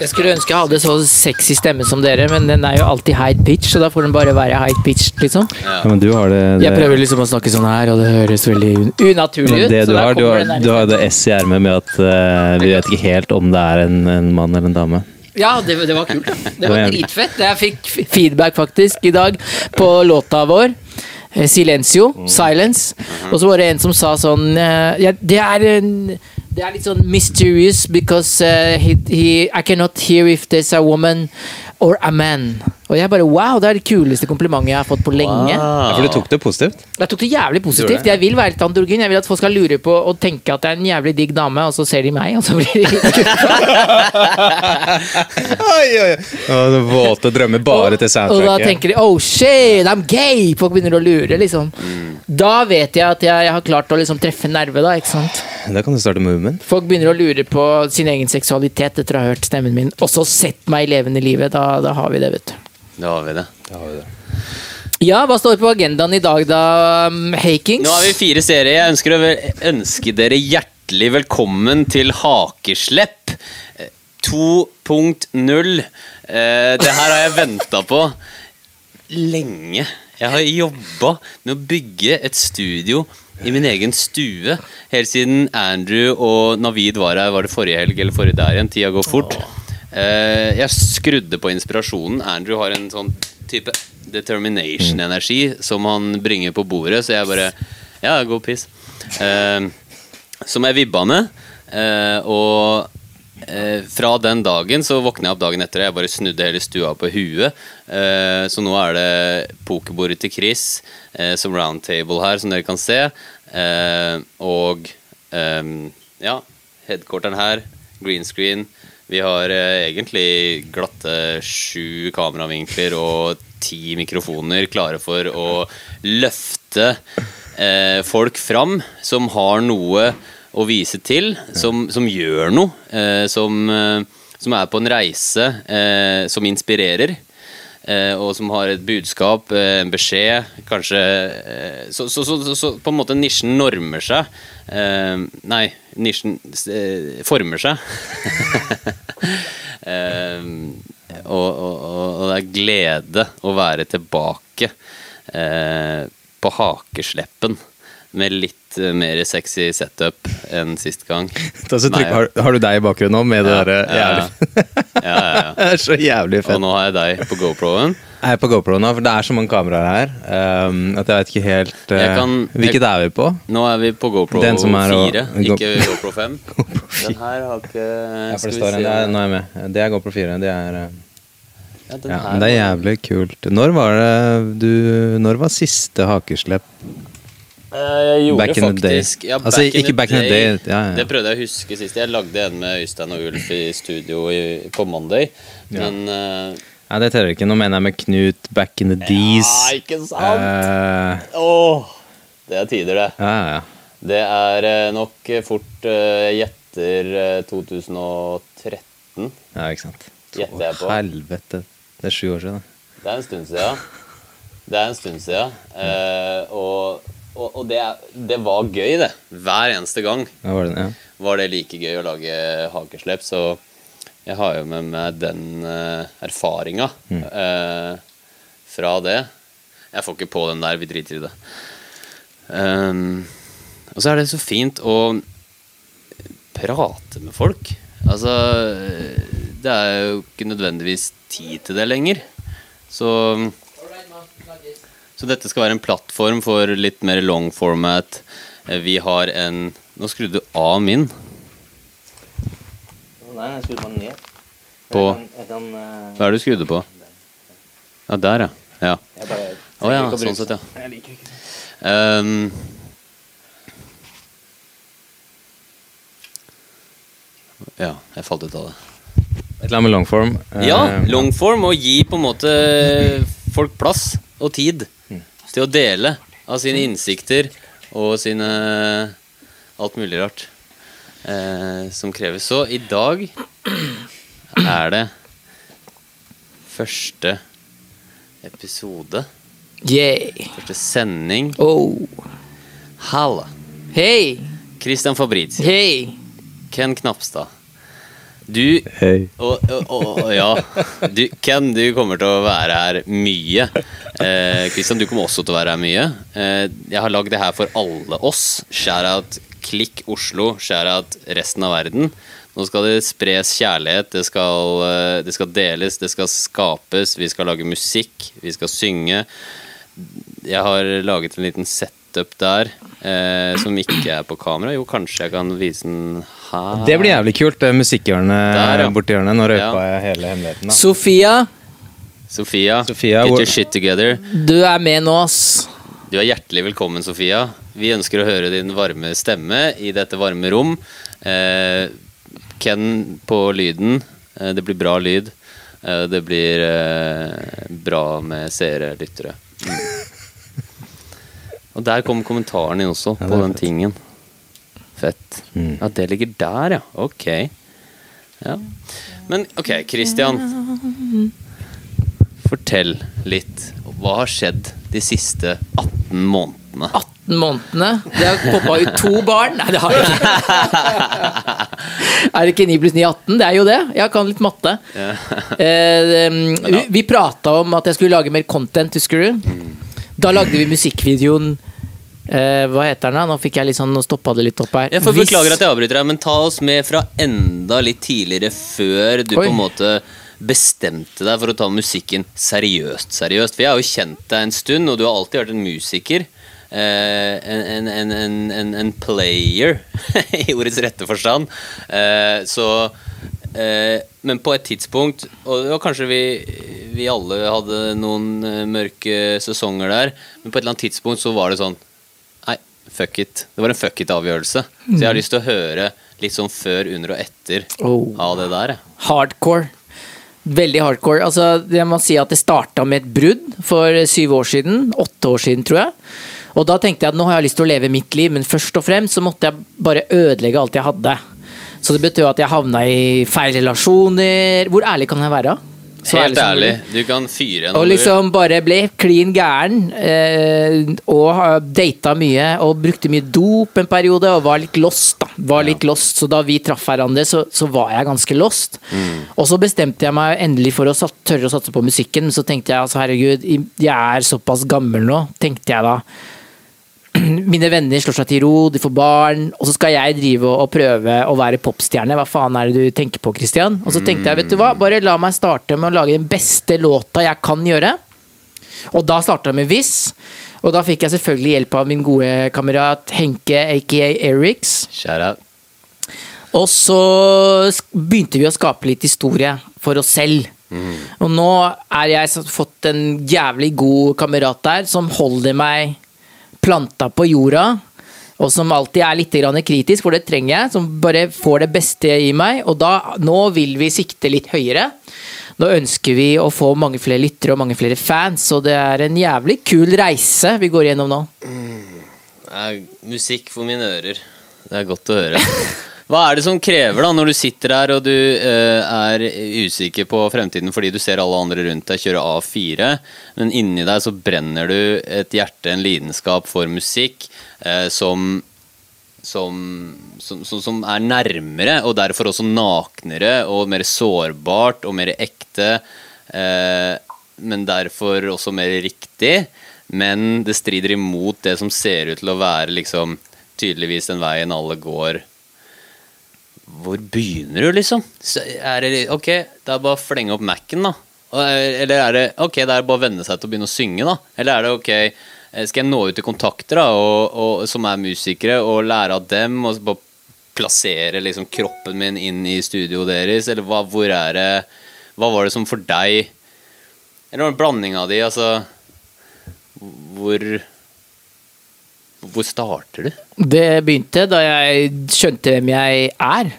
Jeg skulle ønske jeg hadde så sexy stemme som dere, men den er jo alltid high pitch, så da får den bare være high pitch, liksom. Ja, men du har det, det Jeg prøver liksom å snakke sånn her, og det høres veldig un unaturlig ut. det du har, du har, du har det S i ermet med at uh, vi vet ikke helt om det er en, en mann eller en dame. Ja, det, det var kult. Det var dritfett. Jeg fikk feedback faktisk i dag på låta vår. eh, Silencio. Silence. Og så var det en som sa sånn eh, ja, Det er en det er litt sånn mysterious because uh, he, he, I cannot hear if there's a woman or a man. Og jeg bare wow, det er det kuleste komplimentet jeg har fått på lenge. Ja, for du tok det positivt? Jeg tok det jævlig positivt. Jeg vil være litt androgyn. Jeg vil at folk skal lure på og tenke at det er en jævlig digg dame, og så ser de meg, og så blir de Oi, oi, oi. Våte drømmer bare til soundtracket. Og da tenker de oh shit, I'm gay! Folk begynner å lure, liksom. Da vet jeg at jeg, jeg har klart å liksom treffe nerve, da. ikke sant? Da kan du starte movement. Folk begynner å lure på sin egen seksualitet etter å ha hørt stemmen min. Og så sett meg i levende livet. Da, da har vi det, vet du. Da har vi det. Ja, hva står på agendaen i dag, da, um, Hakings? Nå har vi fire serier. Jeg ønsker å ønske dere hjertelig velkommen til Hakeslepp eh, 2.0. Eh, Det her har jeg venta på lenge. Jeg har jobba med å bygge et studio i min egen stue helt siden Andrew og Navid var her. Var det forrige helg eller forrige der igjen? Tida går fort. Eh, Jeg skrudde på inspirasjonen. Andrew har en sånn type determination-energi som han bringer på bordet, så jeg bare Ja, god piss. Eh, som jeg vibba med. Eh, og eh, fra den dagen så våkna jeg opp dagen etter, og jeg bare snudde hele stua på huet. Eh, så nå er det pokerbordet til Chris eh, som roundtable her, som dere kan se. Eh, og eh, ja, headquarteren her, green screen. Vi har eh, egentlig glatte sju kameravinkler og ti mikrofoner klare for å løfte folk fram som har noe å vise til, som, som gjør noe, eh, som, eh, som er på en reise eh, som inspirerer. Eh, og som har et budskap, eh, en beskjed, kanskje eh, så, så, så, så, på en måte nisjen normer seg. Nei, nisjen former seg. og, og, og, det er glede å være tilbake på hakesleppen med litt eh, mer sexy setup enn sist gang. Trykk, Nei, har, har du deg i bakgrunnen nå med det derre ja, ja, ja, ja. Det er så jævlig Og nå har jeg deg på GoPro-en. Jeg er på GoPro nå, for det er så mange kameraer her um, at jeg vet ikke helt uh, kan- Hvilket er vi på? Nå er vi på GoPro Den som er å- 4, Go- ikke GoPro 5. Den her har ikke Ja, skal vi se. det er, nå er jeg med. Det er GoPro 4. Det er, uh, Ja, ja, det er jævlig kult. Når var det du Når var siste hakeslepp? Eh, Jeg gjorde Back in the day. faktisk ja, Altså, ikke back in the day, ja, ja. Det prøvde jeg å huske sist. Jeg lagde en med Øystein og Ulf i studio i, på Monday. Ja. Men uh, Nei, det teller ikke. Nå mener jeg med Knut back in the days. Ja, ikke sant? Uh, Åh, det er tider, det. ja, ja, ja. Det er eh, nok fort uh, gjetter eh, 2013. Ja, ikke sant. Gjetter jeg på. Helvete. Det er sju år siden. Det er en stund siden. Det er en stund siden. Uh, og og, og det, det var gøy, det. Hver eneste gang Ja, var det, ja. var det like gøy å lage hakeslepp. Så jeg har jo med meg den uh, erfaringa eh, fra det. Jeg får ikke på den der, vi driter i det. Um, og så er det så fint å prate med folk. Altså Det er jo ikke nødvendigvis tid til det lenger. Så så dette skal være en plattform for litt mer long format. Eh, Vi har en Nå skrudde du av min. Nei, jeg skrudde den ned. På Jeg kan, Hva er det du skrudde på? Ja, der, ja. ja. jeg bare Å ja, sånn sett, ja. Jeg liker ikke det. Ehm, ja, jeg falt ut av det. Et eller annet med longform. eh, Ja, longform og gi på en måte folk plass og tid til å dele av sine innsikter og sine alt mulig rart eh, som kreves. Så i dag er det første episode, Yeah. første sending. Oh. Halla! Hei. Christian Fabrizi, Hei. Ken Knapstad. Du Hei. og, og, og, ja. Du, Ken, du kommer til å være her mye. Eh, Christian, du kommer også til å være her mye. Eh, jeg har lagd det her for alle oss. Share-out Klikk Oslo. Share-out resten av verden. Nå skal det spres kjærlighet, det skal, eh, det skal deles, det skal skapes. Vi skal lage musikk, vi skal synge. Jeg har laget en liten setup der eh, som ikke er på kamera. Jo, kanskje jeg kan vise den her. Det blir jævlig kult, det musikkhjørnet Der, ja. borti hjørnet. Nå røpa Ja. jeg hele hemmeligheten. da. Sofia, Sofia, Sofia, get your shit together. du er med nå, ass. Du er hjertelig velkommen, Sofia. Vi ønsker å høre din varme stemme i dette varme rom. Eh, Ken på lyden. Eh, det blir bra lyd. Eh, det blir eh, bra med seere, lyttere. Mm. Og der kom kommentaren din også, Ja, på den fett. tingen. Fett. Mm. Ja, det ligger der, ja. Ok. Ja. Men ok, Christian. Fortell litt. Hva har skjedd de siste 18 månedene? 18 månedene. Det har poppa ut to barn. Nei, det har jeg ikke. Er det ikke 9 pluss 9 18? Det er jo det. Jeg kan litt matte. Eh, um, vi vi prata om at jeg skulle lage mer content, husker du? Da lagde vi musikkvideoen eh, Hva heter den? da? Nå fikk jeg litt sånn, nå stoppa det litt opp her. Jeg får Hvis- beklager at jeg avbryter deg, men ta oss med fra enda litt tidligere, før du Oi. på en måte bestemte deg for å ta musikken seriøst. seriøst. For jeg har jo kjent deg en stund, og du har alltid vært en musiker. Eh, en, en, en, en, en, en player, i ordets rette forstand. Eh, så Men på et tidspunkt, og, og kanskje vi, vi alle hadde noen eh, mørke sesonger der, men på et eller annet tidspunkt så var det sånn Nei, fuck it. Det var en fuck it-avgjørelse. Så jeg har lyst til å høre litt sånn før, under og etter Oh. av det der. Hardcore. Veldig hardcore. Altså, jeg må si at det starta med et brudd for syv år siden. Åtte år siden, tror jeg. Og da tenkte jeg at nå har jeg lyst til å leve mitt liv, men først og fremst så måtte jeg bare ødelegge alt jeg hadde. Så det betyr jo at jeg havna i feil relasjoner. Hvor ærlig kan jeg være? Så Helt ærlig, du kan fyre en Og liksom bare ble klin gæren. Eh, og data mye og brukte mye dop en periode og var litt lost. da Var litt lost Så da vi traff hverandre, så, så var jeg ganske lost. Og så bestemte jeg meg endelig for å satt, tørre å satse på musikken. Men så tenkte jeg altså herregud, jeg er såpass gammel nå, tenkte jeg da. Mine venner slår seg til ro, de får barn, og så skal jeg drive og prøve å være popstjerne. Hva faen er det du tenker på, Christian? Og så tenkte jeg, vet du hva, bare la meg starte med å lage den beste låta jeg kan gjøre. Og da starta jeg med Viss. Og da fikk jeg selvfølgelig hjelp av min gode kamerat Henke, aka Eriks. Og så begynte vi å skape litt historie for oss selv. Og nå er jeg fått en jævlig god kamerat der som holder meg planta på jorda. Og som alltid er litt kritisk, for det trenger jeg. Som bare får det beste i meg. Og da, nå vil vi sikte litt høyere. Nå ønsker vi å få mange flere lyttere og mange flere fans, og det er en jævlig kul reise vi går gjennom nå. Det er musikk for mine ører. Det er godt å høre. Hva er det som krever, da, når du sitter her og du eh, er usikker på fremtiden fordi du ser alle andre rundt deg kjøre A4, men inni deg så brenner du et hjerte, en lidenskap for musikk, eh, som som, som, som, er nærmere, og derfor også naknere og mer sårbart og mer ekte. Eh, men derfor også mer riktig. Men det strider imot det som ser ut til å være liksom tydeligvis den veien alle går. Hvor begynner du, liksom? Er det, ok, det er bare å flenge opp Mac-en, da. Eh, Eller er det ok, det er bare å venne seg til å begynne å synge, da? Eller er det ok, eh, skal jeg nå ut til kontakter da, og, og, som er musikere, og lære av dem, og bare plassere liksom kroppen min inn i studioet deres? Eller hva, hvor er det Hva var det som for deg Eller var en blanding av de, altså Hvor Hvor starter du? Det begynte da jeg skjønte hvem jeg er.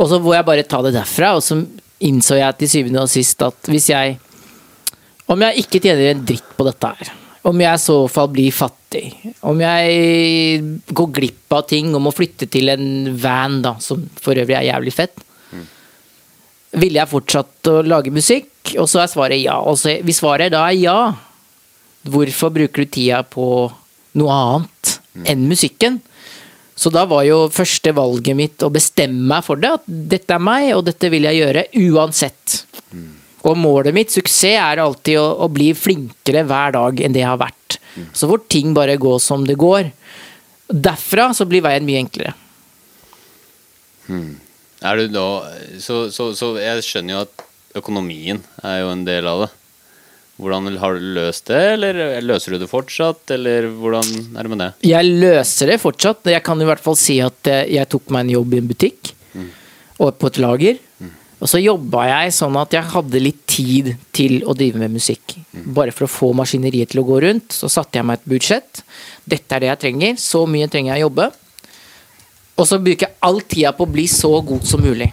Og så må jeg bare ta det derfra, og så innså jeg til syvende og sist at hvis jeg Om jeg ikke tjener en dritt på dette her, om jeg i så fall blir fattig, om jeg går glipp av ting, om å flytte til en van, da, som for øvrig er jævlig fett Ville jeg fortsatt å lage musikk? Og så er svaret ja. Og så, hvis svaret da er ja, hvorfor bruker du tida på noe annet enn musikken? Så da var jo første valget mitt å bestemme meg for det. At dette er meg, og dette vil jeg gjøre uansett. Og målet mitt, suksess, er alltid å, å bli flinkere hver dag enn det jeg har vært. Så får ting bare gå som det går. Derfra så blir veien mye enklere. Er du da så, så, så jeg skjønner jo at økonomien er jo en del av det. Hvordan Har du løst det, eller løser du det fortsatt, eller hvordan er det med det? Jeg løser det fortsatt. Jeg kan i hvert fall si at jeg tok meg en jobb i en butikk og på et lager. Og så jobba jeg sånn at jeg hadde litt tid til å drive med musikk. Bare for å få maskineriet til å gå rundt. Så satte jeg meg et budsjett. Dette er det jeg trenger. Så mye trenger jeg å jobbe. Og så bruker jeg all tida på å bli så god som mulig.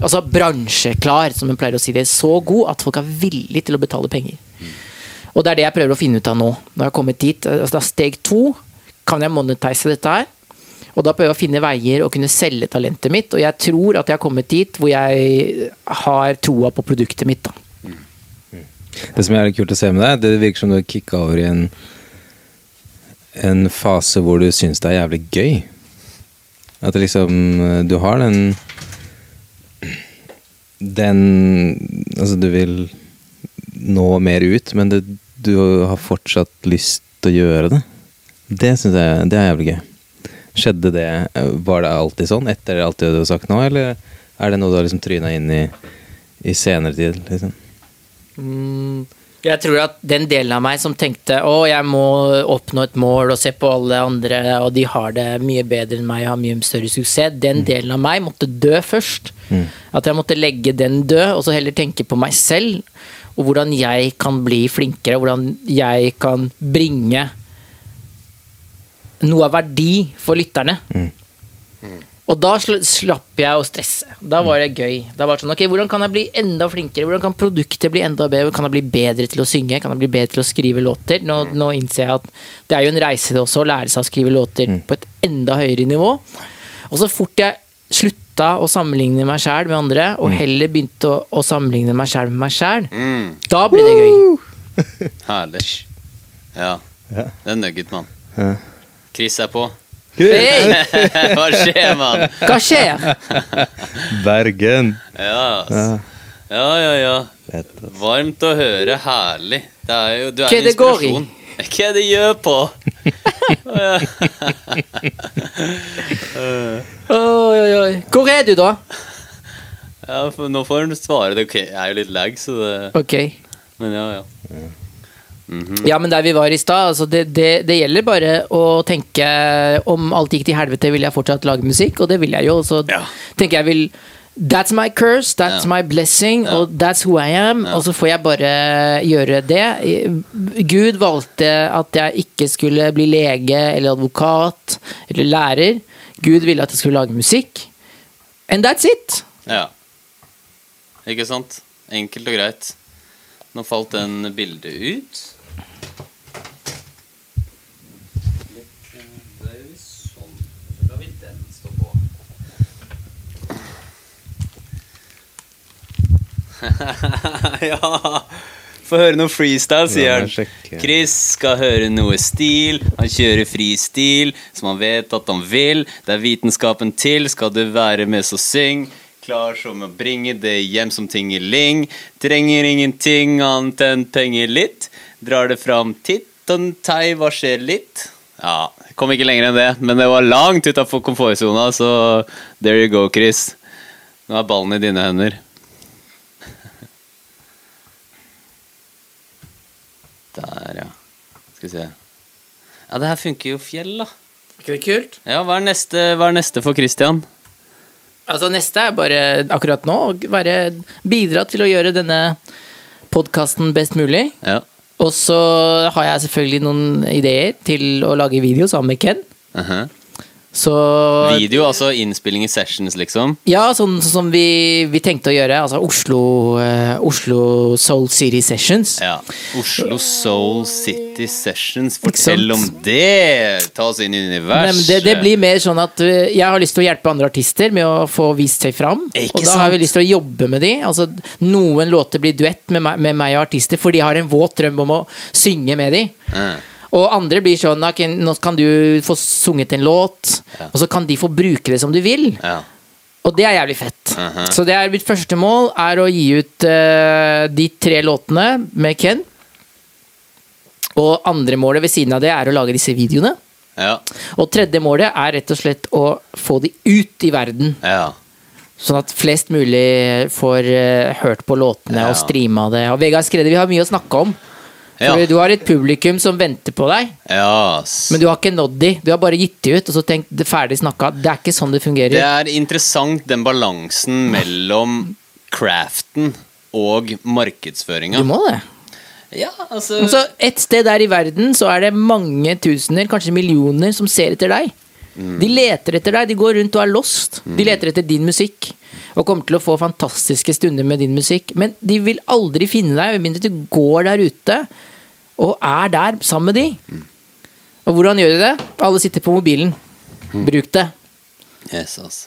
Altså bransjeklar, som hun pleier å si det. Så god at folk er villige til å betale penger. Og det er det jeg prøver å finne ut av nå. Når jeg har kommet dit. Altså, da steg to. Kan jeg monetise dette her? Og da prøver jeg å finne veier og kunne selge talentet mitt. Og jeg tror at jeg har kommet dit hvor jeg har troa på produktet mitt. da. Det som er litt kult å se med deg, det virker som du har kicka over i en en fase hvor du syns det er jævlig gøy. At det liksom Du har den Den Altså, du vil nå mer ut, men det, du har fortsatt lyst til å gjøre det. Det syns jeg det er jævlig gøy. Skjedde det Var det alltid sånn etter alt det du har sagt nå, eller er det noe du har liksom tryna inn i i senere tid? liksom? Mm, Jeg tror at den delen av meg som tenkte å, jeg må oppnå et mål og se på alle andre, og de har det mye bedre enn meg, har mye større suksess, den delen av meg måtte dø først. At jeg måtte legge den død, og så heller tenke på meg selv, og hvordan jeg kan bli flinkere, hvordan jeg kan bringe noe av verdi for lytterne. Og da slapp jeg å stresse. Da var det gøy. Da var det sånn, ok, Hvordan kan jeg bli enda flinkere? Hvordan kan produktet bli enda bedre? Kan jeg bli bedre til å synge? Kan jeg bli bedre til å skrive låter? Nå, nå innser jeg at det er jo en reise det også, å lære seg å skrive låter på et enda høyere nivå. Og så fort jeg slutta å sammenligne meg sjæl med andre, og heller begynte å, å sammenligne meg sjæl med meg sjæl, Mm, da ble det gøy. herlig. Ja. Ja. Det er nugget, mann. Chris er på. Hei! Hva skjer, mann? Hva skjer? Bergen! Ja, ass. ja, ja. ja. Varmt å høre. Herlig. Det er jo, du er Hva en det går i? inspirasjon. Hva er det gjør på? Oi, oi, oi. Hvor er du, da? Ja, for nå får han svare. Det jeg er jo litt lag, så det Ok. Men ja, ja. Ja, men der vi var i stad, altså det, det, det gjelder bare å tenke om alt gikk til helvete, vil jeg fortsatt lage musikk, og det vil jeg jo. Så Ja. tenker jeg vil That's my curse, that's yeah. my blessing, yeah. og that's who I am. Yeah. Og så får jeg bare gjøre det. Gud valgte at jeg ikke skulle bli lege eller advokat eller lærer. Gud ville at jeg skulle lage musikk. And that's it. ja. Ikke sant? Enkelt og greit. Nå falt den bildet ut. Litt, eh, det er jo sånn. Så lar vi den stå på. ja Få høre noe freestyle, sier han. Chris skal høre noe stil. Han kjører fristil, som han vet at han vil. Det er vitenskapen til. Skal du være med, så syng. Klar som å bringe det hjem som tingeling. Trenger ingenting annet enn penger litt. Drar det fram titt og tei, hva skjer litt? Ja, kom ikke lenger enn det, men det var langt utafor komfortsona, så there you go, Chris. Nå er ballen i dine hender. Der, ja. Skal vi se. Ja, det her funker jo fjell, da. ikke det kult? Ja, hva er neste, hva er neste for Christian? Altså Neste er bare akkurat nå å bidra til å gjøre denne podkasten best mulig. Ja. Og så har jeg selvfølgelig noen ideer til å lage video sammen med Ken. Mhm. Så Video, altså innspilling i sessions, liksom? Ja, sånn sånn som vi, vi tenkte å gjøre. Altså Oslo, uh, Oslo Soul City Sessions. Ja. Oslo Soul City Sessions. Fortell om det! Ta oss inn i universet. det, det blir mer sånn at eh, jeg har lyst til å hjelpe andre artister med å få vist seg fram. Ikke og da har vi lyst til å jobbe med de. Altså, noen låter blir duett med meg, med meg og artister, for de har en våt drøm om å synge med de. Ja. Og andre blir sånn "Ok, Nå kan du få sunget en låt, og så kan de få bruke det som de vil. Ja. Og det er jævlig fett. Mhm. Så det er mitt første mål er å gi ut uh, de tre låtene med Ken. Og andre målet ved siden av det er å lage disse videoene. Ja. Og tredje målet er rett og slett å få de ut i verden. ja. Sånn at flest mulig får uh, hørt på låtene Ja. og streama det. Og Vegard Skredde, vi har mye å snakke om. Ja. Fordi du har et publikum som venter på deg, yes. men du har ikke nådd de. Du har bare gitt de ut, og så tenkt det er ferdig snakka. Det er ikke sånn det fungerer. Det er interessant den balansen mellom craften og markedsføringa. Du må det. Ja, altså Altså, et sted der i verden så er det mange tusener, kanskje millioner, som ser etter deg. De leter etter deg, de går rundt og er lost. De leter etter din musikk. Og kommer til å få fantastiske stunder med din musikk. Men de vil aldri finne deg med mindre du går der ute og er der sammen med de. Og hvordan gjør de det? Alle sitter på mobilen. Bruk det. Yes, ass.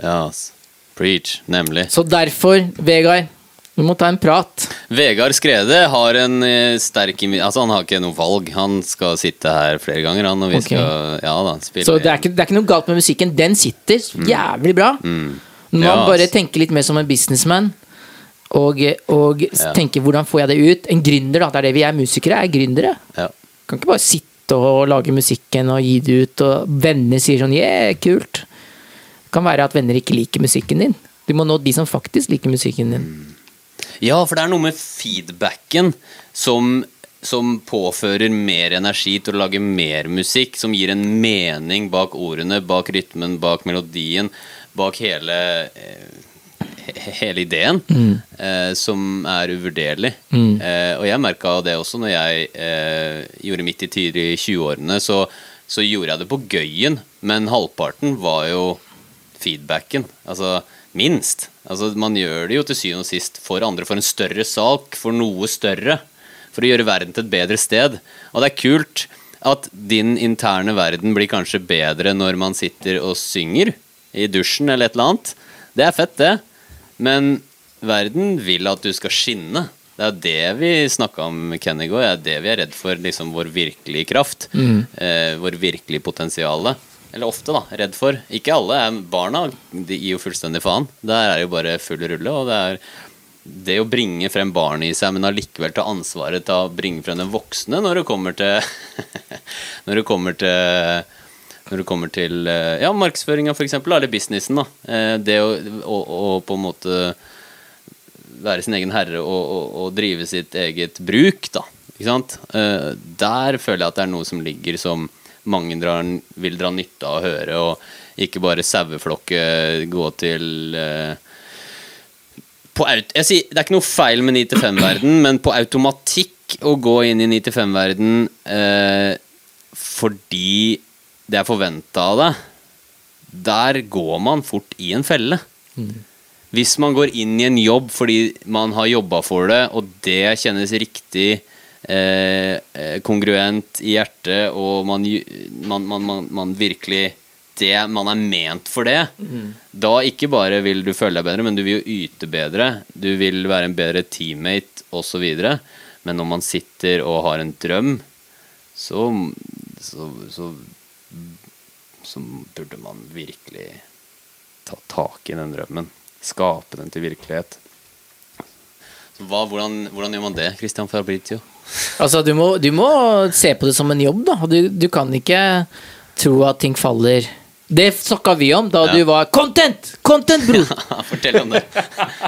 Ja, ass. Preach. Nemlig. Så derfor, Vegard, vi må ta en prat. Vegard Skrede har en eh, sterk. Altså, han har ikke noe valg. Han skal sitte her flere ganger, han, og vi Ok. skal Ja da, spille Så det er, ikke, det er ikke noe galt med musikken. Den sitter jævlig bra. Mm. Man Ja, bare tenker litt mer som en businessman. Og, og Ja. tenke hvordan får jeg det ut? En gründer, da. Det er det vi er musikere, er gründere. Ja. Kan ikke bare sitte og lage musikken og gi det ut, og venner sier sånn yeah, kult. Det kan være at venner ikke liker musikken din. Du må nå de som faktisk liker musikken din. Ja, for det er noe med feedbacken som, som påfører mer energi til å lage mer musikk, som gir en mening bak ordene, bak rytmen, bak melodien, bak hele eh, Hele ideen, eh, som er uvurderlig. Eh, og jeg merka det også når jeg eh, gjorde mitt i tidlig i 20-årene. Så, så gjorde jeg det på gøyen, men halvparten var jo feedbacken. Altså minst. Altså, man gjør det jo til syvende og sist for andre, for en større sak, for noe større. For å gjøre verden til et bedre sted. Og det er kult at din interne verden blir kanskje bedre når man sitter og synger i dusjen eller et eller annet. Det er fett, det. Men verden vil at du skal skinne. Det er det vi snakka om, Kenny, i. Det er det vi er redd for. Liksom vår virkelige kraft. Eh, vår virkelige potensiale. Eller ofte, da. Redd for. Ikke alle. er- Barna de gir jo fullstendig faen. Der er det jo bare full rulle. Og det er det å bringe frem barnet i seg, men allikevel ta ansvaret til å bringe frem den voksne når det kommer til Når det kommer til når det kommer til eh, ja, markedsføringa, f.eks., eller businessen. da. Eh, Det å, å, å på en måte være sin egen herre og, og, og drive sitt eget bruk, da. Ikke sant? Eh, Der føler jeg at det er noe som ligger som mange drar, vil dra nytte av å høre, og ikke bare saueflokke gå til på sier, Det er ikke noe feil med 9-5-verden, men på automatikk å gå inn i 9-5-verden eh, fordi det er forventa av deg, der går man fort i en felle. Hvis man går inn i en jobb fordi man har jobba for det, og det kjennes riktig eh, eh, kongruent i hjertet, og man, man, man, man, virkelig det, Man er ment for det. Da ikke bare vil du føle deg bedre, men du vil jo yte bedre. Du vil være en bedre teammate osv. Men når man sitter og har en drøm, så, så, så, så burde man virkelig ta tak i den drømmen. Skape den til virkelighet. Hva, hvordan, hvordan gjør man det, Christian Fabrizio? Altså, du må, du må se på det som en jobb, da. Du, du kan ikke tro at ting faller Det snakka vi om da Ja. du var Content! Content, bror! Fortell om det.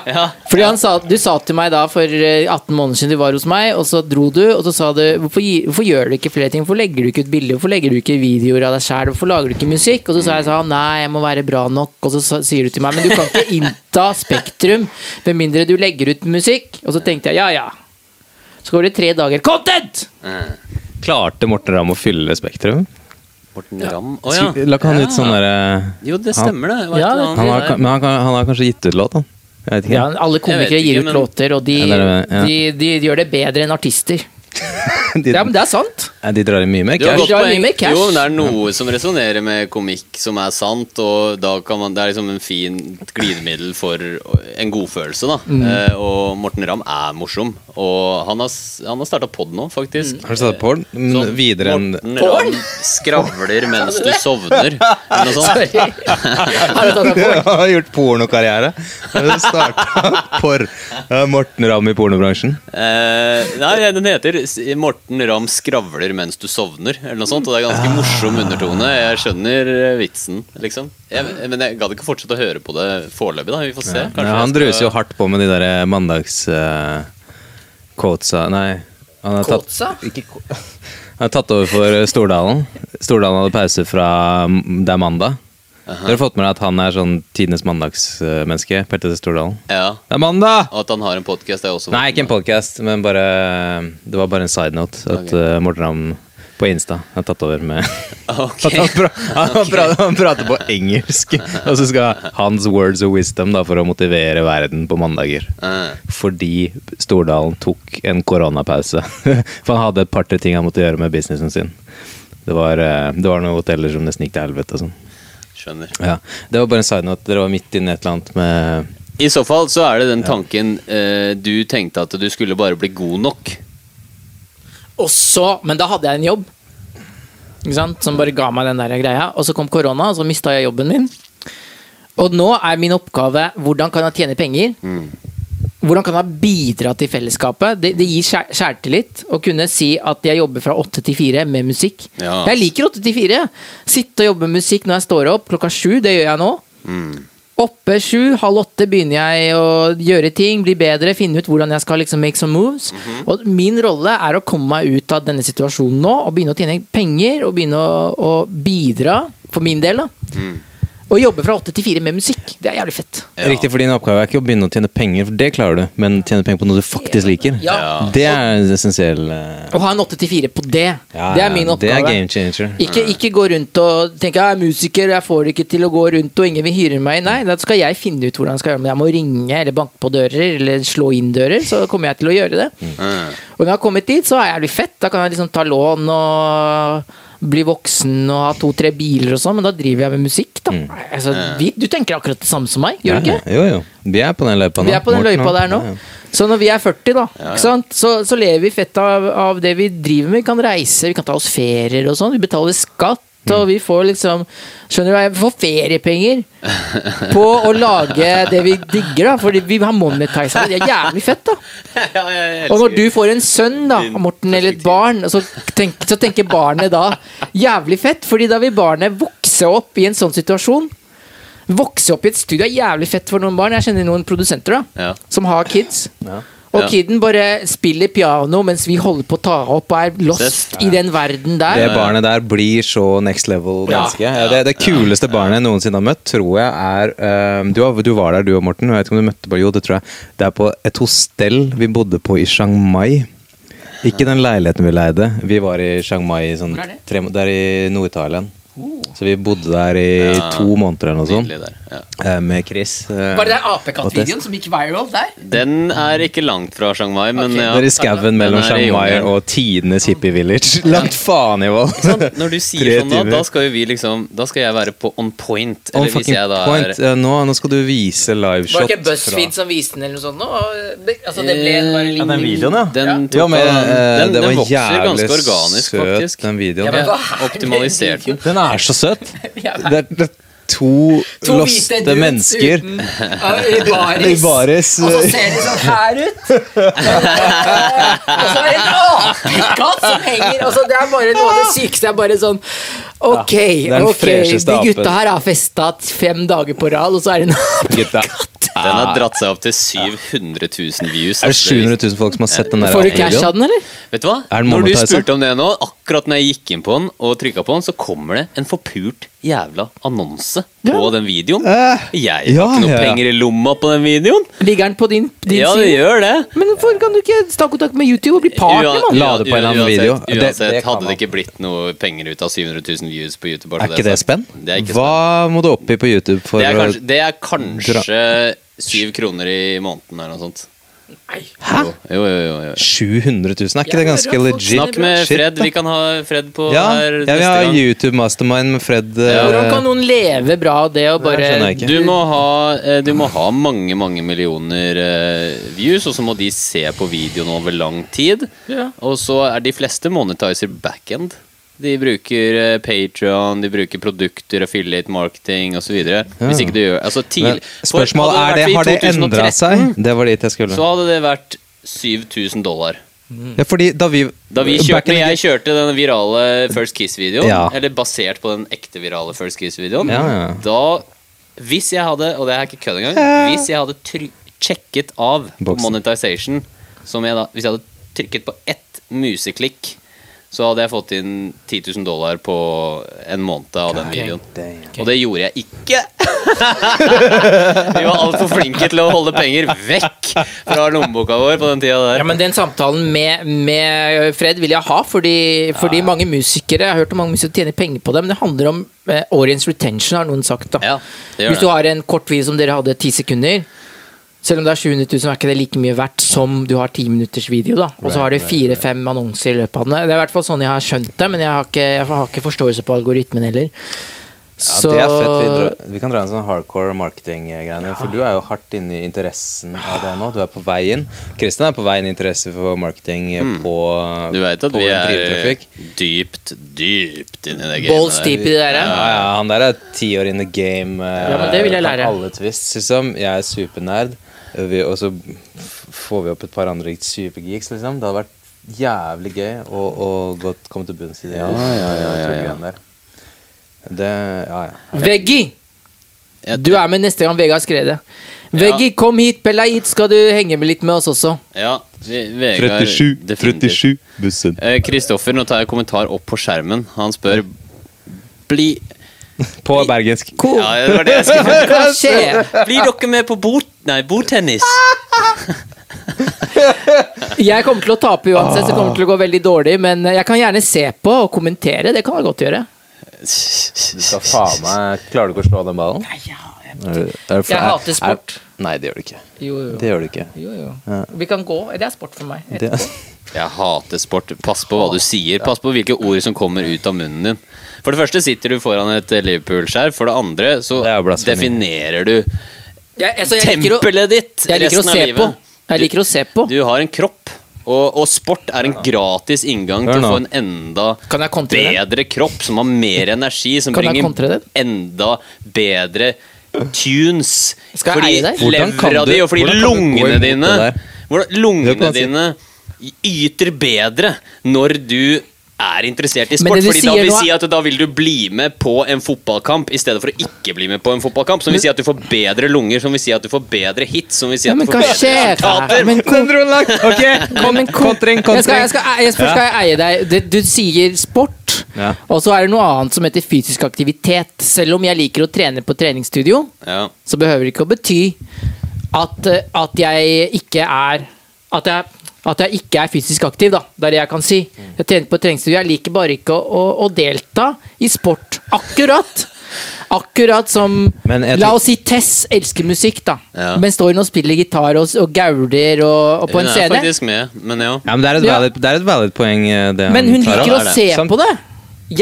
Ja. Fordi han sa, Du sa til meg da for eh, 18 måneder siden du var hos meg, og så dro du, og så sa du hvorfor, hvorfor gjør du ikke flere ting? Hvorfor legger du ikke ut bilder? Hvorfor legger du ikke videoer av deg sjæl? Hvorfor lager du ikke musikk? Og så sa jeg sånn nei, jeg må være bra nok. Og så sier du til meg men du kan ikke innta Spektrum med mindre du legger ut musikk. Og så tenkte jeg ja ja. Så går det tre dager. Content! Eh, Klarte Morten Ramm å fylle Spektrum? Morten Ramm Å ja. La ikke han ut sånn derre Jo, det stemmer, det. Hva Ja, heter det- han har? Men han, kan, han har kanskje gitt ut låt, han. Jeg vet ikke. Ja, alle komikere Jeg vet gir ut men- låter, og de, Ja, det er det, ja. de, de, gjør det bedre enn artister. de, Ja, men det er sant. De drar inn mye mer Du har cash. godt poeng. mye mer cash. Jo, men det er noe som resonnerer med komikk som er sant, og da kan man, det er liksom en fin glidemiddel for en godfølelse, da. Mm. Eh, og Morten Ramm er morsom, og han har, han har starta pod nå, faktisk. Har du starta porn? Sånn, videre enn Morten Ramm skravler mens du sovner, eller noe sånt. Sorry. Har du tatt deg på? Jeg har gjort pornokarriere. Starta. Ja, Morten Ramm i pornobransjen. Eh, nei, den heter Morten Ramm skravler mens du sovner, eller noe sånt. Og det er ganske morsom undertone. Jeg skjønner eh, vitsen, liksom. Jeg, men jeg gadd ikke fortsette å høre på det foreløpig, da. Vi får se. Ja, han skal- druser jo hardt på med de der mandags uh, Nei. Han har tatt, ikke, han har tatt over for Stordalen. Stordalen hadde pause fra mm, Det er mandag. Dere har fått med deg at han er sånn tidenes mandagsmenneske? Petter Stordalen. Ja. Det er mandag! Og at han har en podkast, Nei, ikke en podcast, men bare Det var bare en side note. At eh, Morten Ramm på Insta har tatt over med okay. Han, pra han, pra han prater på engelsk, og så skal hans words of wisdom da, for å motivere verden på mandager. Uh. Fordi Stordalen tok en koronapause. For han hadde et par-tre ting han måtte gjøre med businessen sin. Det var, eh, det var noen hoteller som nesten gikk til helvete og sånn. Skjønner. Ja. Det var bare en side note. Dere var midt inne i et eller annet med I så fall så er det den tanken eh, du tenkte at du skulle bare bli god nok. Og så, men da hadde jeg en jobb ikke sant? som bare ga meg den der greia. Og så kom korona, og så mista jeg jobben min. Og nå er min oppgave hvordan kan jeg tjene penger? Hvordan kan man bidra til fellesskapet? Det, det gir skjær- skjærtillit å kunne si at jeg jobber fra åtte til fire med musikk. Ja. Jeg liker åtte til fire. Sitte og jobbe med musikk når jeg står opp klokka sju. Det gjør jeg nå. Oppe sju, halv åtte begynner jeg å gjøre ting, bli bedre, finne ut hvordan jeg skal liksom make some moves. Og min rolle er å komme meg ut av denne situasjonen nå og begynne å tjene penger og begynne å, å bidra, for min del, da. Og jobbe fra åtte til fire med musikk. Det er jævlig fett. Ja. Riktig, for din oppgave er ikke å begynne å tjene penger, for det klarer du, men tjene penger på noe du faktisk liker. Ja. Det er en essensiell eh, Å ha en åtte til fire på det, ja, det er min Det er oppgave. game changer. Ikke, ikke gå rundt og tenke jeg er musiker, jeg får det ikke til å gå rundt og ingen vil hyre meg. Nei, da skal jeg finne ut hvordan jeg skal gjøre det. Jeg må ringe eller banke på dører eller slå inn dører, så kommer jeg til å gjøre det. Mm. Og når jeg har kommet dit, så er jeg jævlig fett. Da kan jeg liksom ta lån og bli voksen og ha to-tre biler og sånn, men da driver jeg med musikk, da. Altså, vi, du tenker akkurat det samme som meg, gjør du Ja, ikke? Jo, jo. Vi er på den løypa nå. Vi er på den løypa der nå. Ja, ja. Så når vi er 40, da, ikke sant? Så, så lever vi fett av, av det vi driver med. Vi kan reise, vi kan ta oss ferier og sånn. Vi betaler skatt. Og vi får liksom Skjønner du hva, vi får feriepenger på å lage det vi digger, da. Fordi vi har monetiza det. Det er jævlig fett, da. Og når du får en sønn, da, Morten, eller et barn, så, tenk, så tenker barnet da jævlig fett, fordi da vil barnet vokse opp i en sånn situasjon. Vokse opp i et studio er jævlig fett for noen barn. Jeg kjenner noen produsenter da, Ja. som har kids. Ja. Og Ja. kiden bare spiller piano mens vi holder på å ta opp og er lost ja. i den verden der. Det barnet der blir så next level menneske. Ja, det, det kuleste barnet jeg noensinne har møtt, tror jeg er um, du, du var der, du og Morten. Jeg vet ikke om du møtte på Jo, det tror jeg. Det er på et hostell vi bodde på i Chiang Mai. Ikke den leiligheten vi leide. Vi var i Chiang Mai i sånn det? tre, der er i Nord-Thailand. Så vi bodde der i Ja, to måneder eller noe sånt. Ja. eh, Med Chris. eh, Var det den apekattvideoen som gikk viral der? Den er ikke langt fra Chiang Mai, men okay. ja. Det er i skauen mellom Chiang Mai og tidenes hippie village. Langt faen i vold! Når du sier sånn, da, da skal jo vi liksom Da skal jeg være på on point. On Eller hvis jeg da point. er Eh, Nå, nå skal du vise liveshot. Var det ikke BuzzFeed som viste den, eller noe sånt? nå? Altså, det ble en bare Ja, den videoen, ja. Den, tok Ja, men, den, den, var den vokser jævlig ganske organisk, søt, faktisk. den videoen. Ja, men optimalisert Den er er så søt! Det er, det er to, To loste mennesker uten- i baris. i baris. Og så ser de sånn her ut. og så er det en apekatt som henger Altså, Det er bare noe av det sykeste. er bare sånn Ok, det er den ok, de gutta her har festa fem dager på rad, og så er det en Gutta. Den har dratt seg opp til 700 000 views. Er det altså. 700 000 folk som har sett den der Får du cash av den, eller? Vet du hva? Er den Når du spurte om det nå, akkurat når jeg gikk inn på den og trykka på den, så kommer det en forpult jævla annonse på Ja. den videoen. Eh, Jeg har ja, ikke noe ja, ja. penger i lomma på den videoen. Ligger den på din, din Ja, det side? gjør det. Men hvorfor kan du ikke ta kontakt med YouTube og bli partner, mann? På annen uansett- Uansett, hadde det ikke blitt noe penger ut av 700 000 views på YouTube. Er ikke det det spenn? Det er ikke Hva må du opp i på YouTube for Det er å kanskje, det er kanskje syv kroner i måneden eller noe sånt. Hæ? Jo, jo, jo, jo. 700 000? Er ikke Ja, det ganske det legit? Snakk med Fred. Vi kan ha Fred på Ja, her neste gang. Ja, vi har YouTube Mastermind med Fred. eh, Hvordan kan noen leve bra av det og bare det. Du må, ha, eh, du må ha mange mange millioner eh, views, og så må de se på videoen over lang tid. Ja. Og så er de fleste monetizer backend. De bruker Patrion, Patreon, de bruker produkter, affiliate marketing osv. Hvis ikke du gjør altså, Men tidlig, for Spørsmålet er det, har det endra seg? Det var dit jeg skulle. Så hadde det vært 7000 dollar. Ja, fordi da vi Da vi kjørte, in jeg kjørte den virale First Kiss-videoen, Ja. eller basert på den ekte virale First Kiss-videoen, Ja, ja. da Hvis jeg hadde, og det er ikke kødd engang, hvis jeg hadde checket sjekket av Boxen. Monetization som jeg da, Hvis jeg hadde trykket på ett museklikk, så hadde jeg fått inn 10 000 dollar på en måned av den videoen. Og det gjorde jeg ikke! Vi var altfor flinke til å holde penger vekk fra lommeboka vår på den tida der. Ja, men Den samtalen med, med Fred vil jeg ha, fordi, fordi mange musikere Jeg har hørt om mange musikere tjener penger på det, men det handler om eh, audience retention, har noen sagt. da Ja, det gjør Hvis du har en kort video som dere hadde ti sekunder, selv om det er 700 000, er ikke det like mye verdt som du har ti minutters video. da Og så har du fire-fem annonser i løpet av den. Det er i hvert fall sånn jeg har skjønt det, men jeg har ikke, jeg har ikke forståelse på algoritmen heller. Ja, det er fett. Vi, drar, vi kan dra en sånn hardcore marketing-greiene. For du er jo hardt inne i interessen av det nå. Du er på vei inn. Kristian er på vei inn i interesse for marketing på, Mm. Du vet at vi er dypt, dypt inni det gamet. Balls deep i det der. Ja, ja, han der er ti år in the game. eh, Ja, men det vil jeg lære. Alle twists, liksom. Jeg er supernerd. Vi, og så får vi opp et par andre supergeeks, liksom. Det hadde vært jævlig gøy å, å godt komme til bunns i det. Ja, ja, ja, ja, ja. Det Ja, ja. Veggi! Du er med neste gang Vegard skrev det. Veggie, kom hit, Pella hit, skal du henge med litt med oss også? Ja, Vegard definitivt. bussen. Eh, Kristoffer, nå tar jeg kommentar opp på skjermen. Han spør Bli På bergensk. Cool. Ja, det var det jeg skulle Hva skjer? Blir dere med på bord... Nei, bordtennis? Jeg kommer til å tape uansett, så det kommer til å gå veldig dårlig. Men jeg kan gjerne se på og kommentere. Det kan jeg godt gjøre. Du skal faen meg Klarer du ikke å slå den ballen? Nei, jeg er Jeg hater sport. Er, nei, det gjør du ikke. Jo, jo. Det gjør du ikke. jo, jo. Ja. Vi kan gå. Det er sport for meg. Det, Jeg hater sport. Pass på hva du sier. Pass på hvilke ord som kommer ut av munnen din. For det første sitter du foran et Liverpool-skjerf. For det andre så Det er definerer du Jeg, altså, jeg tempelet ditt jeg liker å resten av livet. på. Jeg liker å se på. Du har en kropp, og, og sport er en gratis inngang til å få en enda bedre kropp, som har mer energi, som Kan bringer enda bedre tunes. Skal jeg fordi levra du- di, og fordi du lungene dine hvordan, Lungene dine yter bedre når du er interessert i sport. Fordi da vil si at da vil du bli med på en fotballkamp i stedet for å ikke bli med på en fotballkamp. Som vil si at du får bedre lunger, som vil si at du får bedre hits, som vil si at men du får bedre resultater. Men kom- dro langt! Ok, Ja, kom- kontring, Jeg skal, kontring. jeg skal, jeg, først skal jeg eie deg. Du, Du sier sport, Ja. og så er det noe annet som heter fysisk aktivitet. Selv om jeg liker å trene på treningsstudio, Ja. så behøver det ikke å bety at, eh, at jeg ikke er at jeg, at jeg ikke er fysisk aktiv, da. Det er det jeg kan si. Jeg trener på treningsstudio. Jeg liker bare ikke å, å, å delta i sport. Akkurat! Akkurat som Men jeg La oss si Tess elsker musikk, da. Ja. Men står hun og spiller gitar og, og gauler og, og på en Hun er faktisk med, men ja. Ja, men det er et Ja. det er et valid poeng, eh, det Men hun liker å se det. se på det.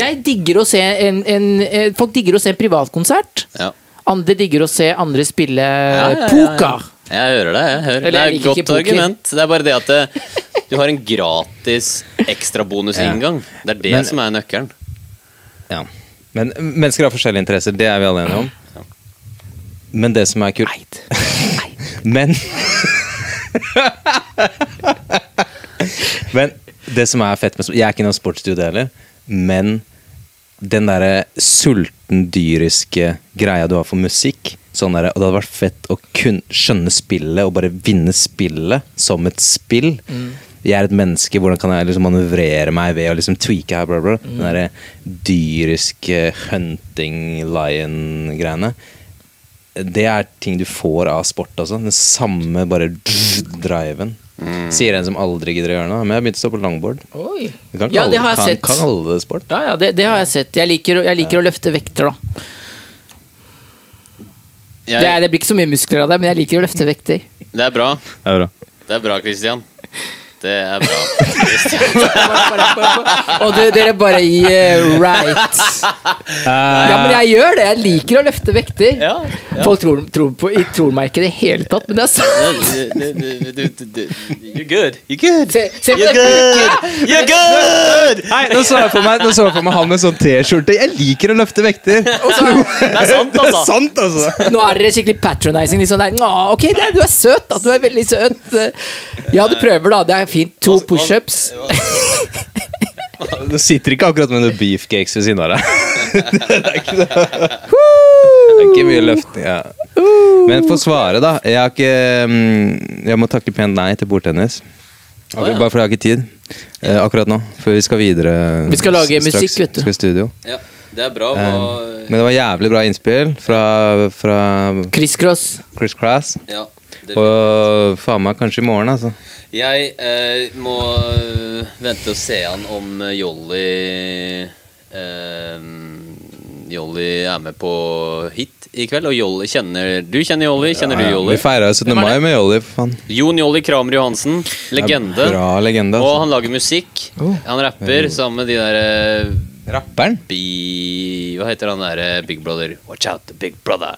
Jeg digger å se en, en, en Folk digger å se en privatkonsert. ja. Andre digger å se andre spille Ja, ja, ja, ja. poker. Jeg hører det. jeg hører. Eller Det er et godt argument. Det er bare det at det, du har en gratis ekstrabonusinngang. Det er det Men- som er nøkkelen. Ja. Men mennesker har forskjellige interesser, det er vi alle enige om. Men det som er kult Men Men det som er fett med Jeg er ikke noen sportsstudie heller, men den derre sulten, dyriske greia du har for musikk sånn der, Og det hadde vært fett å kun, skjønne spillet og bare vinne spillet som et spill. Jeg er et menneske, hvordan kan jeg liksom manøvrere meg ved å liksom tweake her? Bla bla. Den derre dyriske hunting lion-greiene. Det er ting du får av sport altså. Den samme bare driven. Sier en som aldri gidder å gjøre noe. Men jeg begynte å stå på longboard. Oi. Kan Ja, det har jeg kan, sett. Kan det sport. Ja, ja, det, det har jeg sett. Jeg liker, jeg liker å løfte vekter, da. Det, er, det blir ikke så mye muskler av det, men jeg liker å løfte vekter. det er bra. Det er bra. Det er bra, Christian. Det er bra. Og du, dere bare yeah, right. Ja, men jeg gjør det. Jeg liker å løfte vekter. Ja, Folk tror, tror, på, tror meg ikke i det hele tatt, men det er sant. You're good. You're good. Se, se You're good. You're good. Nei, nå så jeg for meg, nå så jeg for meg han med sånn T-skjorte. Jeg liker å løfte vekter. Det er sant, Det er altså. sant, altså. Nå er dere skikkelig patronizing. Liksom. Ok, det er, du er søt, da. Du er veldig søt. Ja, du prøver, da. Det er fint. To pushups. Du sitter ikke akkurat med noen beefcakes ved siden av deg. det, er ikke det. det er ikke mye løfting. Ja. Men få svare, da. Jeg, har ikke, mm, jeg må takke pent nei til bordtennis. Ja. Bare fordi jeg har ikke tid eh, akkurat nå. For vi skal videre. Vi skal lage straks musikk, vet du. Skal i studio. Ja, det er bra. Eh, Og, men det var jævlig bra innspill fra, fra Chris cross. Chris Cross. ja, Og faen meg kanskje i morgen, altså. jeg eh, må eh, vente og se an om eh, Jolly eh, Jolly er med på hit i kveld. Og Jolly kjenner Du kjenner Jolly? Kjenner du Jolly? Vi feira 17. Er mai med Jolly, faen. Jon Jolly Kramer Johansen. Legende. Bra legende. Og Altså. han lager musikk. Oh. Han rapper sammen med de derre Rapperen? Bi... Hva heter han derre Big Brother? Watch out, the big brother.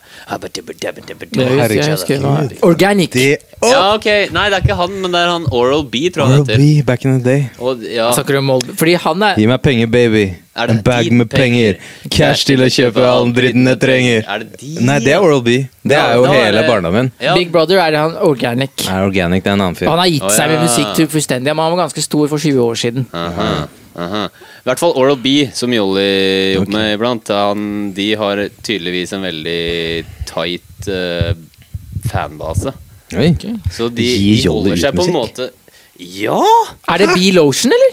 Organic. Det Ja, ok. Nei, det er ikke han, men det er han Oral B, tror jeg han Oral. B, back in the day. Og, ja, Snakker du om Old Fordi han er Gi meg penger, baby. Er det En bag med penger. Cash til å kjøpe all dritten jeg trenger. Er det de? Nei, det er Oral B. Det Ja, er jo da er hele det- barndommen. Ja. Big Brother er han Organic. Er Organic, det er en annen fyr. han har gitt seg med ja. musikk til fullstendig. Men han var ganske stor for 20 år siden. Aha, aha. I hvert fall Oral B, som Jolly jobber med iblant. Han, de har tydeligvis en veldig tight uh, fanbase. Oi. Så de, de holder seg på en måte Ja! Er det Bee Lotion, eller?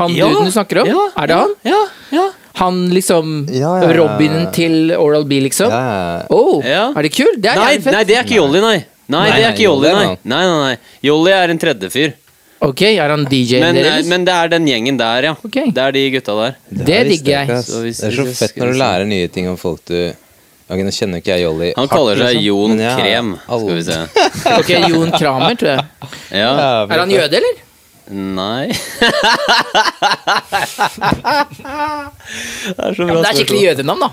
Han Ja, du snakker om? ja, er det han? Ja, ja. Han liksom Ja, ja, ja. Robinen til Oral B, liksom? Ja. Oh, Ja. Er det kult? Det er Nei, jævlig fett. nei, det er ikke Jolly, nei. Nei, Nei, det er ikke Jolly, nei. Nei, nei, nei. Jolly er en tredje fyr. Ok, er han DJ-en Men, eh, deres? men det er den gjengen der, ja. Ok. Det er de gutta der. Det visste digger jeg. Så hvis- Det er så hvis- fett når du lærer nye ting om folk du Ok, Nå kjenner ikke jeg Jolly Han hardt, kaller seg liksom, Jon men jeg har Krem. Skal vi se. Ok, Jon Kramer, tror jeg. Ja. Er han jøde, eller? Nei Det er så Ja, men det er skikkelig jødenavn, da.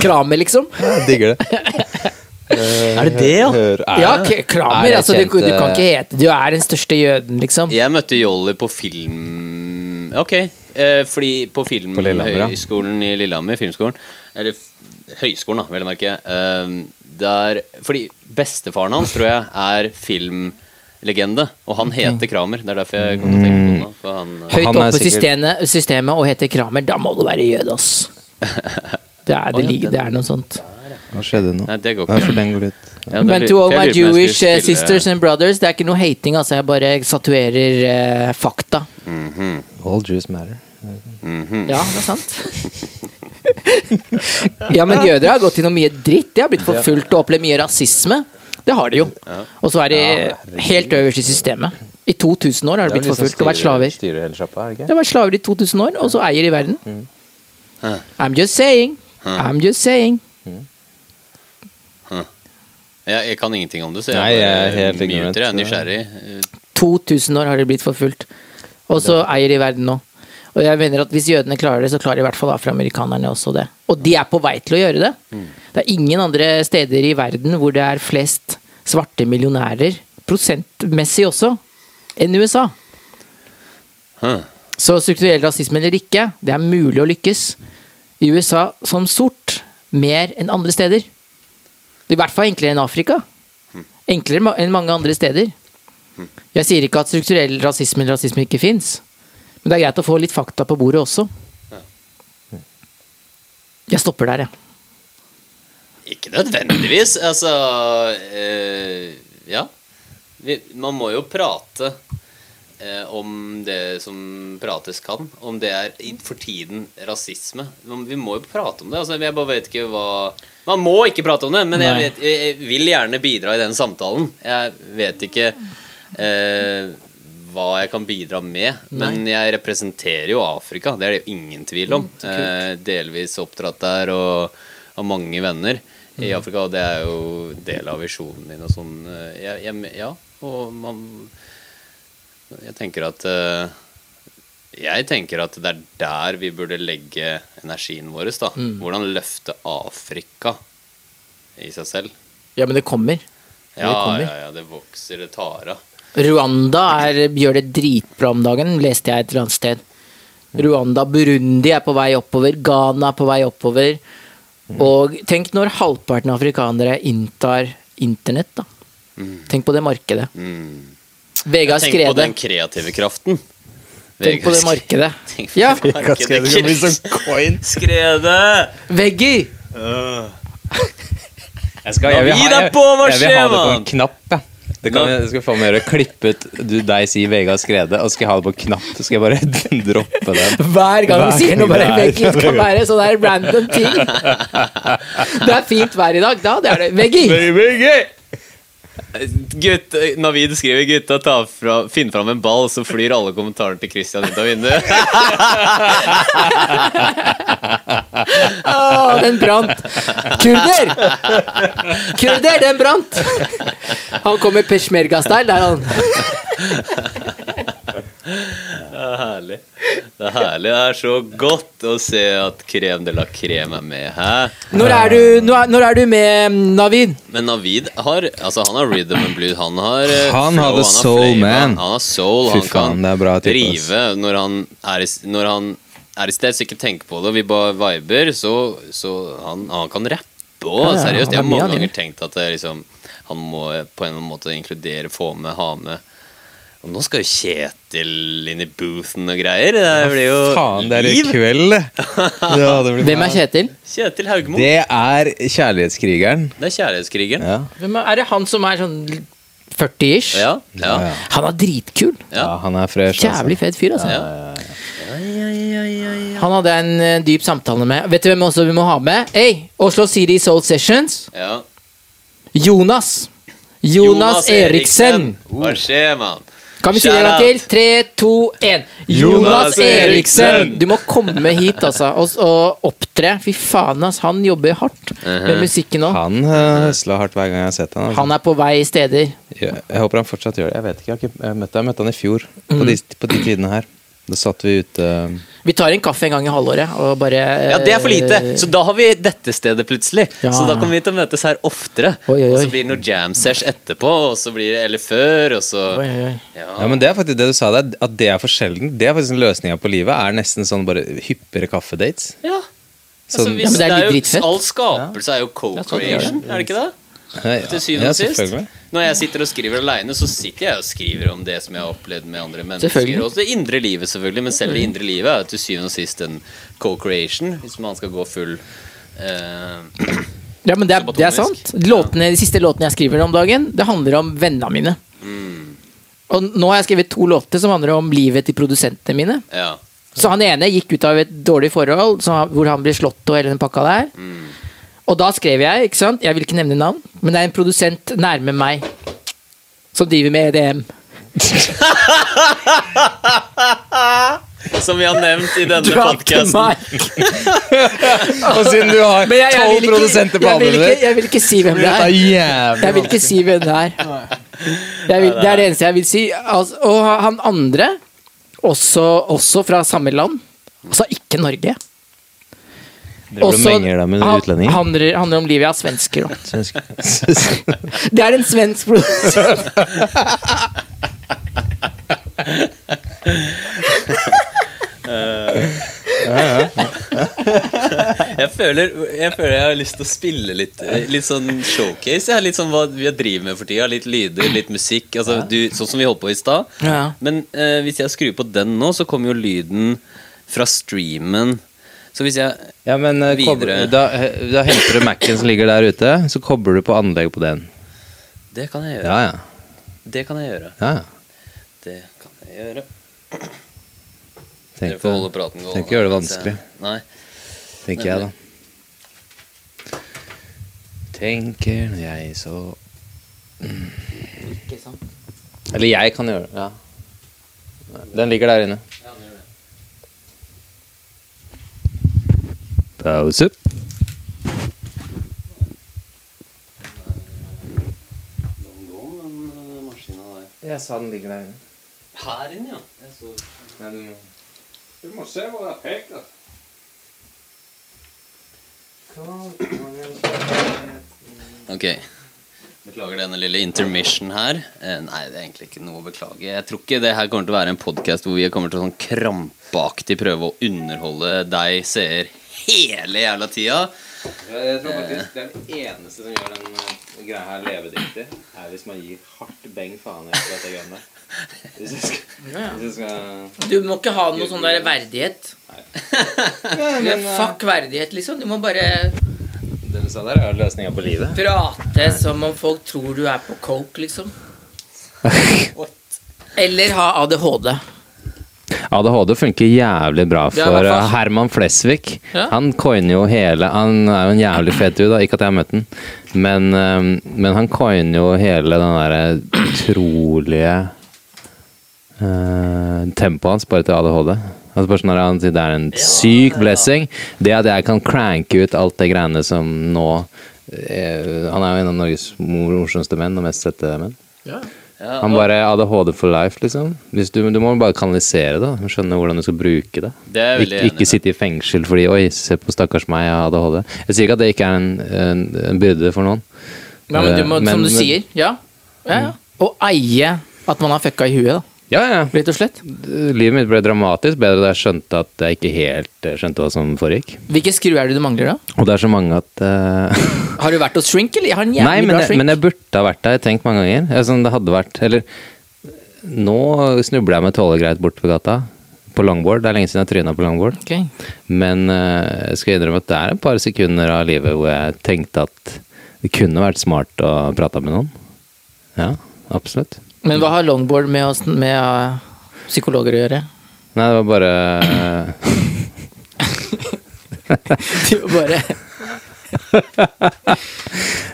Kramer, liksom. Jeg digger det. Er det det, ja? Hør, er Ja, det? Kramer. Er Altså, du, du kan eh, ikke hete Du er den største jøden, liksom. Jeg møtte Jolly på film... Ok, eh, fordi på Filmhøgskolen ja. I Lillehammer, filmskolen, eller høyskolen da, vel å merke, eh, der, fordi bestefaren hans, tror jeg, er filmlegende, og han heter Kramer, det er derfor jeg kom til å tenke på det. For han, Høyt Han er oppe på systemet, systemet og heter Kramer. Da må du være jøde, ass. Det er, det, ligger, det er noe sånt. Hva skjedde nå? Nei, det går Hvorfor den går ut? Ja, Men to all my Jewish spille- sisters and brothers, det er ikke noe hating, altså. Jeg bare statuerer uh, fakta. All Jews matter. Mhm. Ja, det er sant. ja, men jøder har gått gjennom mye dritt. De har blitt forfulgt og opplevd mye rasisme. Det har de jo. Og så er de helt øverst i systemet. I 2000 år har de blitt forfulgt og vært slaver. Er De har vært slaver i 2000 år, og så eier de verden. I'm just saying. I'm just saying. Ja, jeg kan ingenting om det, så jeg, Nei, jeg er helt ignorant, jeg er nysgjerrig. 2000 år har de blitt forfulgt. Og så eier de verden nå. Og jeg mener at hvis jødene klarer det, så klarer i hvert fall afroamerikanerne også det. Og de er på vei til å gjøre det. Det er ingen andre steder i verden hvor det er flest svarte millionærer, prosentmessig også, enn USA. Huh. Så strukturell rasisme eller ikke, det er mulig å lykkes. I USA som sort mer enn andre steder. I hvert fall enklere enn Afrika. Enklere enn mange andre steder. Jeg sier ikke at strukturell rasisme eller rasisme ikke fins, men det er greit å få litt fakta på bordet også. Jeg stopper der, jeg. Ikke nødvendigvis. Altså øh, Ja. Vi, man må jo prate om det som prates kan. Om det er for tiden rasisme. Vi må jo prate om det. Altså, jeg bare vet ikke hva Man må ikke prate om det, men jeg, vet, jeg vil gjerne bidra i den samtalen. Jeg vet ikke eh, hva jeg kan bidra med, men jeg representerer jo Afrika. Det er det jo ingen tvil om. Eh, delvis oppdratt der og har mange venner i Afrika, og det er jo del av visjonen min og sånn. Eh, Jeg, jeg, ja. Og man Jeg tenker at eh, Jeg tenker at det er der vi burde legge energien vår. da Mm. Hvordan løfte Afrika i seg selv. Ja, men det kommer. Ja, kommer. ja, ja, det vokser, det tar av. Rwanda er, gjør det dritbra om dagen, leste jeg et eller annet sted. Rwanda, Burundi er på vei oppover, Ghana er på vei oppover. Og tenk når halvparten av afrikanere inntar internett, da. Tenk på det markedet. Mm. Vegard Tenk på den kreative kraften. Tenk på det markedet. Tenk på Ja, det markedet. Det blir sånn coin. Skrede! Veggie! Jeg skal, jeg vil gi deg på, hva jeg vil ha det på en knapp, ja. Det kan jeg, skal få meg gjøre. Klippe ut du, deg si Vegard Skrede, og skal jeg ha det på knapp. Så skal jeg bare droppe den. Hver gang du sier noe, bare Veggie skal være sånn der random ting. Det er fint vær i dag, da. Det er det. Veggie! Gutt, Navid skriver 'gutta, ta fra, finn fram en ball', så flyr alle kommentarene til Christian ut av vinduet. Å, den brant! Kurder! Kurder, den brant! Han kommer peshmerga-style, der han. Det er herlig. Det er herlig. Det er så godt å se at Krem de la Krem er med. Hæ? Når er du, når er- når er du med, Navid? Men Navid har Altså han har rhythm and blues. Han har eh, Han flow, hadde har soul, flame, man. Han har soul. Fy han kan faen, det er bra type, ass. drive når han er i, når han er i sted, så ikke tenk på det. Vi bare viber, så, så han, han kan rappe òg. Seriøst. Jeg har mange ganger tenkt at det, liksom, han må på en eller annen måte inkludere, få med, ha med. Og nå skal jo Kjetil inn i boothen og greier. Det blir jo Faen, det er i liv. kveld. Ja, det blir Hvem er Kjetil? Kjetil Haugmo. Det er kjærlighetskrigeren. Det er kjærlighetskrigeren. Ja. Hvem er, er det han som er sånn 40-ish? Ja, ja. Han er dritkul. ja, han er fresh. Jævlig fet fyr, altså. Ja. Han hadde en uh, dyp samtale med Vet du hvem også vi må ha med? Hey, Oslo City Soul Sessions. ja. Jonas. Jonas, Eriksen. Hva skjer, mann? Kan vi si det en gang til? Tre, to, én. Jonas Eriksen. Du må komme hit, altså, og, og opptre. Fy faen, ass. Han jobber hardt med musikken òg. Han uh, høsla hardt hver gang jeg har sett han. altså. Han er på vei i steder. Jeg, jeg håper han fortsatt gjør det. Jeg vet ikke, jeg har ikke møtt møtte, jeg møtte han i fjor, på, Mm. de, på de tidene her. Da satt vi ute Vi tar en kaffe en gang i halvåret og bare Ja, det er for lite, så da har vi dette stedet plutselig. Ja. Så da kommer vi til å møtes her oftere. Oi, oi, oi. Og så blir det noe jam sesh etterpå, og så blir det eller før, og så Oi, oi, oi. ja. Ja, men det er faktisk det du sa der, at det er for sjelden. Det er faktisk løsninga på livet. Er nesten sånn bare hyppigere kaffedates. Ja. Altså, Sånn, hvis Ja, men det er litt jo, dritfett. All skapelse er jo det co-creation, er det ikke det? Ja, Til syvende ja, og sist. Når jeg sitter og skriver aleine, så sitter jeg og skriver om det som jeg har opplevd med andre mennesker. Og det indre livet, selvfølgelig, men selv det indre livet er til syvende og sist en co-creation, hvis man skal gå full eh, Ja, men det er, det er sant. Låtene, de siste låtene jeg skriver om dagen, det handler om vennene mine. Mm. Og nå har jeg skrevet to låter som handler om livet til produsentene mine. Ja. Så han ene gikk ut av et dårlig forhold, så han, hvor han ble slått og hele den pakka der. Mm. Og da skrev jeg, ikke sant, jeg vil ikke nevne navn, men det er en produsent nærme meg som driver med EDM. Som vi har nevnt i denne podkasten. Og siden du har Men jeg, jeg, tolv produsenter på albumet ditt jeg vil ikke si hvem det Det er er. Jeg vil ikke si hvem det er. Jeg vil, det er det eneste jeg vil si. Altså, og han andre, også, også fra samme land, altså ikke Norge. Det burde med han- utlendinger. handler, handler om livet av svensker. da. Svensk. Det er en svensk produsent. Jeg føler, jeg føler jeg har lyst til å spille litt Litt sånn showcase. Litt sånn hva vi driver med for tida. Litt lyder, litt musikk. Altså, du, sånn som vi holdt på i stad. Ja. Men eh, hvis jeg skrur på den nå, så kommer jo lyden fra streamen. Så hvis jeg Ja, men eh, Videre. kobler, da, eh, da henter du Mac-en som ligger der ute, så kobler du på anlegg på den. Det kan jeg gjøre. Ja, ja. Det kan jeg gjøre. ja. Det kan jeg gjøre. Tenk Dere får holde praten gående. tenk å gjøre det vanskelig. Nei. tenker jeg, da. Tenker jeg så Ikke sant? Eller jeg kan gjøre det. Ja. Den ligger der inne. Pause. Jeg sa den ligger der inne. Her inne, ja. Jeg så... den. du må Du må se hvor jeg peker. Ok. Beklager denne lille intermission her. Eh, nei, det er egentlig ikke noe å beklage. Jeg tror ikke det her kommer til å være en podkast hvor vi kommer til å sånn krampaktig prøve å underholde deg seer hele jævla tida. Jeg tror faktisk Den eneste som gjør den eh, greia her levedyktig, er hvis man gir hardt beng faen i dette det greiene. Hvis jeg skal, Ja, ja. hvis jeg skal Du må ikke ha noe sånn der verdighet. men, Eller Fuck verdighet, liksom. Du må bare Det du sa der, er løsninga på livet. prate som om folk tror du er på coke, liksom. Eller ha ADHD. ADHD funker jævlig bra for ja, uh, Herman Flesvig. Ja. Han coiner jo hele Han er jo en jævlig fet dude, da. ikke at jeg har møtt den, men, um, men han coiner jo hele den derre utrolige uh, tempoet hans bare til ADHD. Altså bare sånn han sier Det er en syk blessing. Det at jeg kan cranke ut alt det greiene som nå eh, Han er jo en av Norges morsomste menn og mest sette menn. Ja. Ja, Han bare ADHD for life, liksom. Hvis du, du må bare kanalisere det. Skjønne hvordan du skal bruke det. Det er Ik ikke sitte i fengsel fordi Oi, se på stakkars meg, jeg har ADHD. Jeg sier ikke at det ikke er en, en, en byrde for noen. Ja, men du må, Eh, men- som du men- sier, ja. ja, ja. Å eie at man har fucka i huet, da. Ja, ja. Rett og slett. Livet mitt ble dramatisk bedre da jeg skjønte at jeg ikke helt eh, skjønte hva som foregikk. Hvilke skruer er det du mangler, da? Og det er så mange at uh... Har du vært hos shrink, eller? Jeg har en jævlig Nei, men, bra jeg- shrink. men jeg burde ha vært der, jeg har tenkt mange ganger. Sånn, det hadde vært Eller nå snubler jeg med tålegreit bort på gata. På longboard. Det er lenge siden jeg tryna på longboard. Okay. Men uh, jeg skal innrømme at det er et par sekunder av livet hvor jeg tenkte at det kunne vært smart å prate med noen. Ja, absolutt. Men hva har longboard med, oss, med uh, psykologer å gjøre? Nei, det var bare Du bare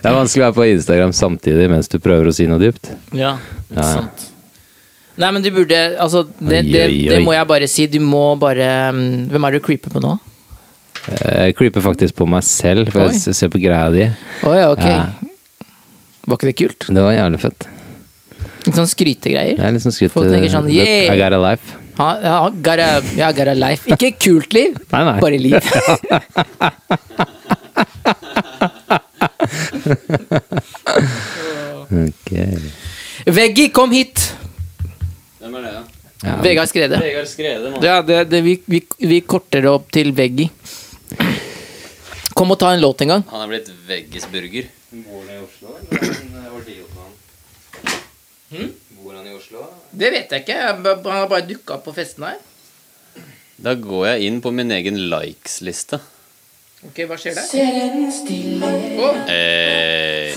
Det er vanskelig å være på Instagram samtidig mens du prøver å si noe dypt. Ja, Ja, sant. Nei, men du burde Altså, det, det, det må jeg bare si. Du må bare mm, Hvem er det du creeper på nå? Jeg creeper faktisk på meg selv, for Oi. jeg ser på greia di. Oi, ok. Ja. Var ikke det kult? Det var jævlig fett. Litt sånn skrytegreier. Er litt sånn skryte, Folk tenker sånn, yeah. I got a life. Ha, ja, got a, ja, got a life. Ikke kult liv, Nei, nei. bare liv. Ok. Veggie, kom hit! Hvem er det, da? Ja. Vegard Skrede. Vegard Skrede. Ja, det, det, vi, vi, vi korter det opp til Veggie. Kom og ta en låt en gang. Han er blitt veggisburger. Bor han i Oslo, eller Hm? Bor han i Oslo? Det vet jeg ikke. Han har bare dukka opp på festen her. Da går jeg inn på min egen likes-liste. Ok, hva skjer der? Ser den stille, oh. Eh,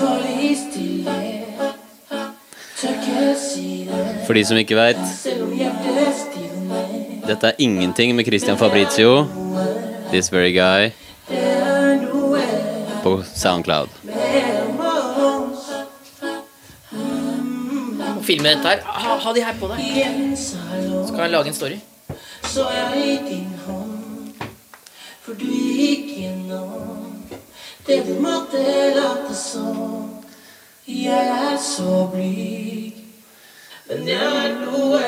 for de som ikke veit, dette er ingenting med Christian Fabrizio. This very guy. På Soundcloud. Filme dette her. Ha, ha de her på deg. Så kan jeg lage en story. så jeg i din hånd. For du gikk gjennom det du måtte late som. Jeg er så blyg, men jeg er noe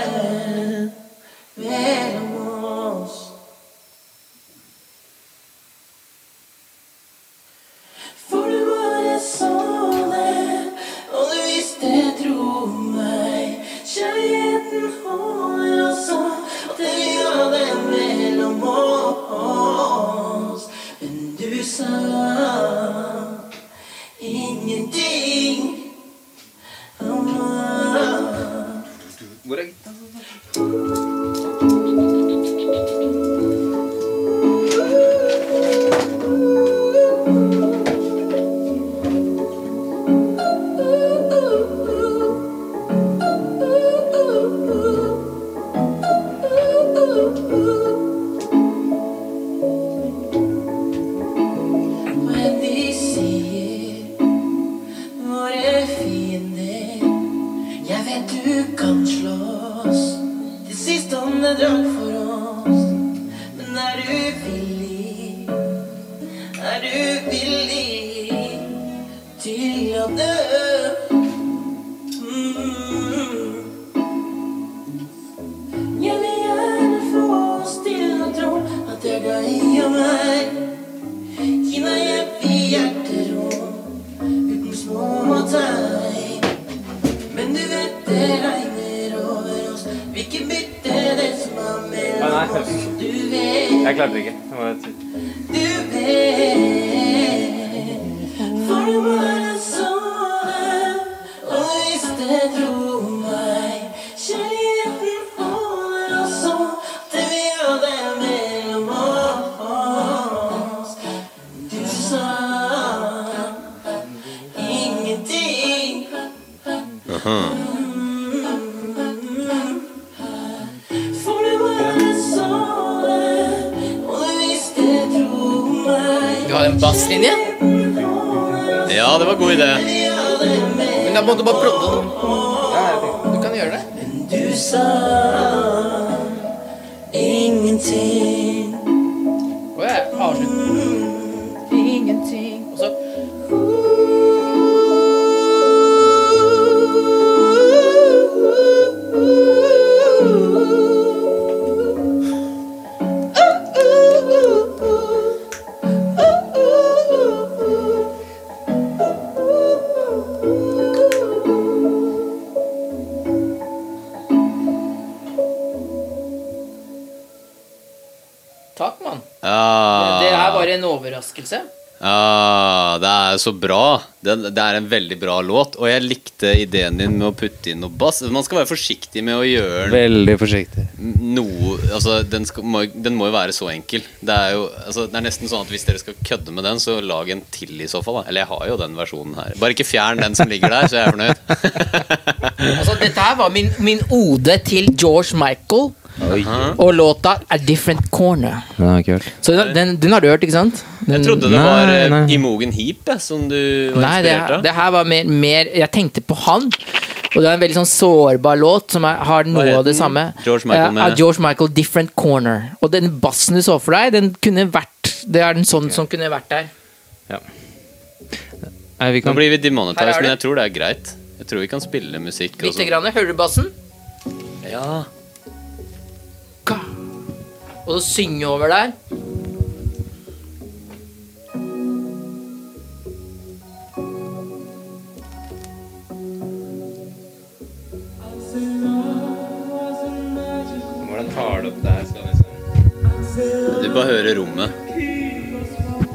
god idé. men da må du bare prodde den. Du kan gjøre det. Du sa ingenting. Så bra. Det, det er en veldig bra låt. Og jeg likte ideen din med å putte inn noe bass. Man skal være forsiktig med å gjøre Veldig forsiktig. noe Altså, den, skal, må, den må jo være så enkel. Det er jo altså, Det er nesten sånn at hvis dere skal kødde med den, så lag en til i så fall. Da. Eller jeg har jo den versjonen her. Bare ikke fjern den som ligger der, så er fornøyd. Altså, dette her var min, min ode til George Michael, Oi. og låta A Different Corner. Den har jeg ikke hørt. Så den, den, den har du hørt, ikke sant? Den, Jeg trodde det Nei, var eh, nei. Imogen Heap jeg, som du var Nei, inspirert av. det her var mer, mer Jeg tenkte på han. Og det er en veldig sånn sårbar låt som er, har noe av det samme. George Michael med- Uh, George Michael, Different Corner. Og den bassen du så for deg, den kunne vært Det er den sånn som kunne vært der. Nei, vi Nå blir vi demonetized, er men jeg tror det er greit. Jeg tror vi kan spille musikk. Litt sånn. grann. Hører du bassen? Ja. Og så synge over der. Hvordan tar du opp det her? Skal liksom Du bare hører rommet.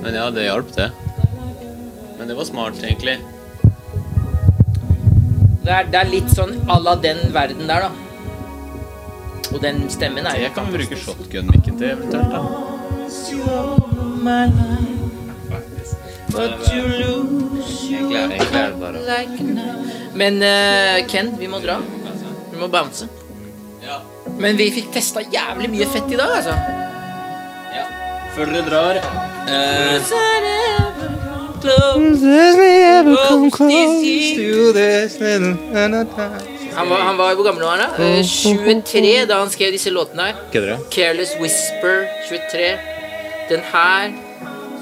Men ja, det hjalp, det. Men det var smart, egentlig. Det er, det er litt sånn à la den verden der, da. Og den stemmen er jo Jeg kan bruke shotgun-mikken til eventuelt. da det bare Men uh, Ken, vi må dra. Vi må bounce. Men vi fikk testa jævlig mye fett i dag, altså. Før dere drar eh, Han var, han var Hvor gammel var han? da? Eh, 23 da han skrev disse låtene her. Kødder du? Careless Whisper, 23. Den her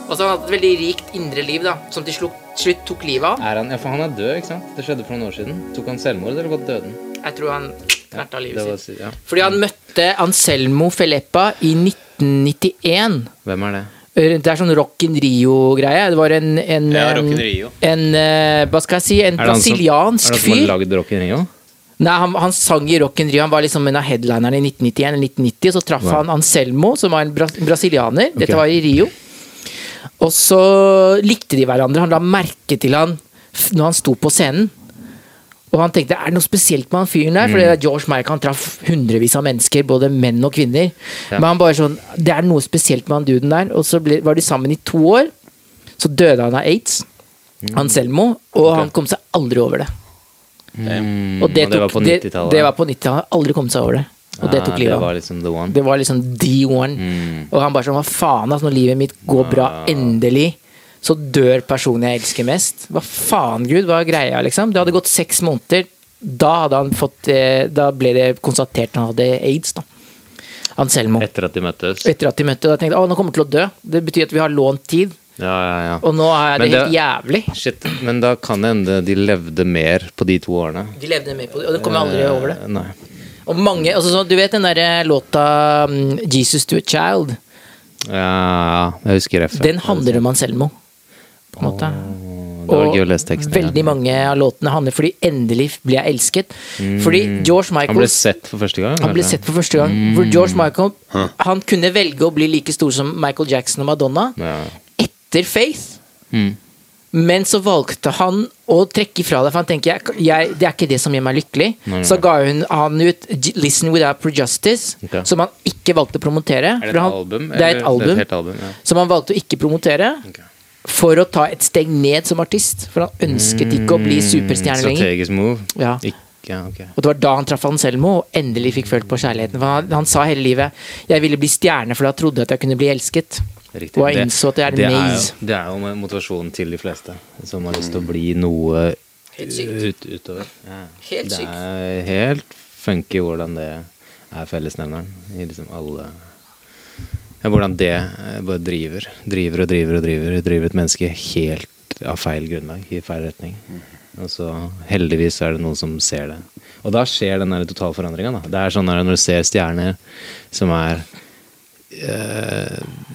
Og så har han hadde et veldig rikt indre liv, da, som til slutt, tok livet av. Er han, ja, for han er død, ikke sant? Det skjedde for noen år siden. Tok han selvmord, eller gått døden? Jeg tror han knerta Det livet var, sitt. ja. Fordi han møtte Anselmo Feleppa i 1991. Hvem er det? Det er sånn Rock in Rio-greie. Det var en, en, Ja, en, en eh, Hva skal jeg si? En han som- Er det han som har fyr. lagd Rock in Rio? Nei, han, han sang i Rock in Rio. Han var liksom en av headlinerne i 1991 eller 1990. Så traff Wow. han Anselmo, som var en bra brasilianer. Okay. Dette var i Rio. Og så likte de hverandre. Han la merke til han når han sto på scenen. Og han tenkte er det noe spesielt med han fyren der? For det er George Merck han traff hundrevis av mennesker, både menn og kvinner. Ja. Men han bare sånn Det er noe spesielt med han duden der. Og så ble, var de sammen i to år. Så døde han av aids. Anselmo. Og han kom seg aldri over det. Mm, Og det, var tok, på det, 90-tallet? det var på 90-tallet. Aldri kommet seg over det. Og det Ah, tok livet av var ham. liksom the one. Det var liksom the one. Mm. Og han bare sånn Hva faen, altså, når livet mitt går bra, Ah. endelig, så dør personen jeg elsker mest. Hva faen, Gud? Hva er greia, liksom? Det hadde gått seks måneder. Da hadde han fått eh, Da ble det konstatert at han hadde aids, da. Anselmo. Etter at de møttes? Etter at de møttes. da tenkte jeg å, nå kommer han til å dø. Det betyr at vi har lånt tid. Ja, ja, ja. Og nå er det, det helt jævlig. Shit, men da kan det hende de levde mer på de to årene. De levde mer på det, og det kommer aldri over det. Eh, Nei. Og mange, altså, så, Du vet den der låta mm, 'Jesus to a Child'? Ja, jeg husker det Den handler om Anselmo. På en måte. Og veldig mange av låtene handler fordi endelig ble jeg elsket. Fordi George Han ble sett for første gang? han ble sett for første gang. For George Michael Han kunne velge å bli like stor som Michael Jackson og Madonna Ja. Etter Faith. Mm. Men så valgte han å trekke ifra det, for han tenker jeg, jeg, det er ikke det som gjør meg lykkelig. Nei, Så ga hun han ut 'Listen Without Prejustice', okay. som han ikke valgte å promotere. Er det et han, album? Det er et album, Det er et album ja. som han valgte å ikke promotere. Okay. For å ta et steg ned som artist. For han ønsket ikke å bli superstjerne lenger. Strategisk move? Ja. Ikke, ja, ok. Og det var da han traff Anselmo og endelig fikk følt på kjærligheten. For han, han sa hele livet 'jeg ville bli stjerne for da trodde jeg at jeg kunne bli elsket'. Riktig. Og jeg innså at det er det er, maze. jo, det er jo motivasjonen til de fleste som har lyst til å bli noe Helt ut, utover. Ja. Helt det er helt funky hvordan det er fellesnevneren i liksom alle ja, Hvordan det eh, bare driver. Driver og driver og driver. Driver et menneske helt av feil grunnlag, i feil retning. Og så heldigvis er det noen som ser det. Og da skjer den totalforandringa. Det er sånn når du ser stjerner som er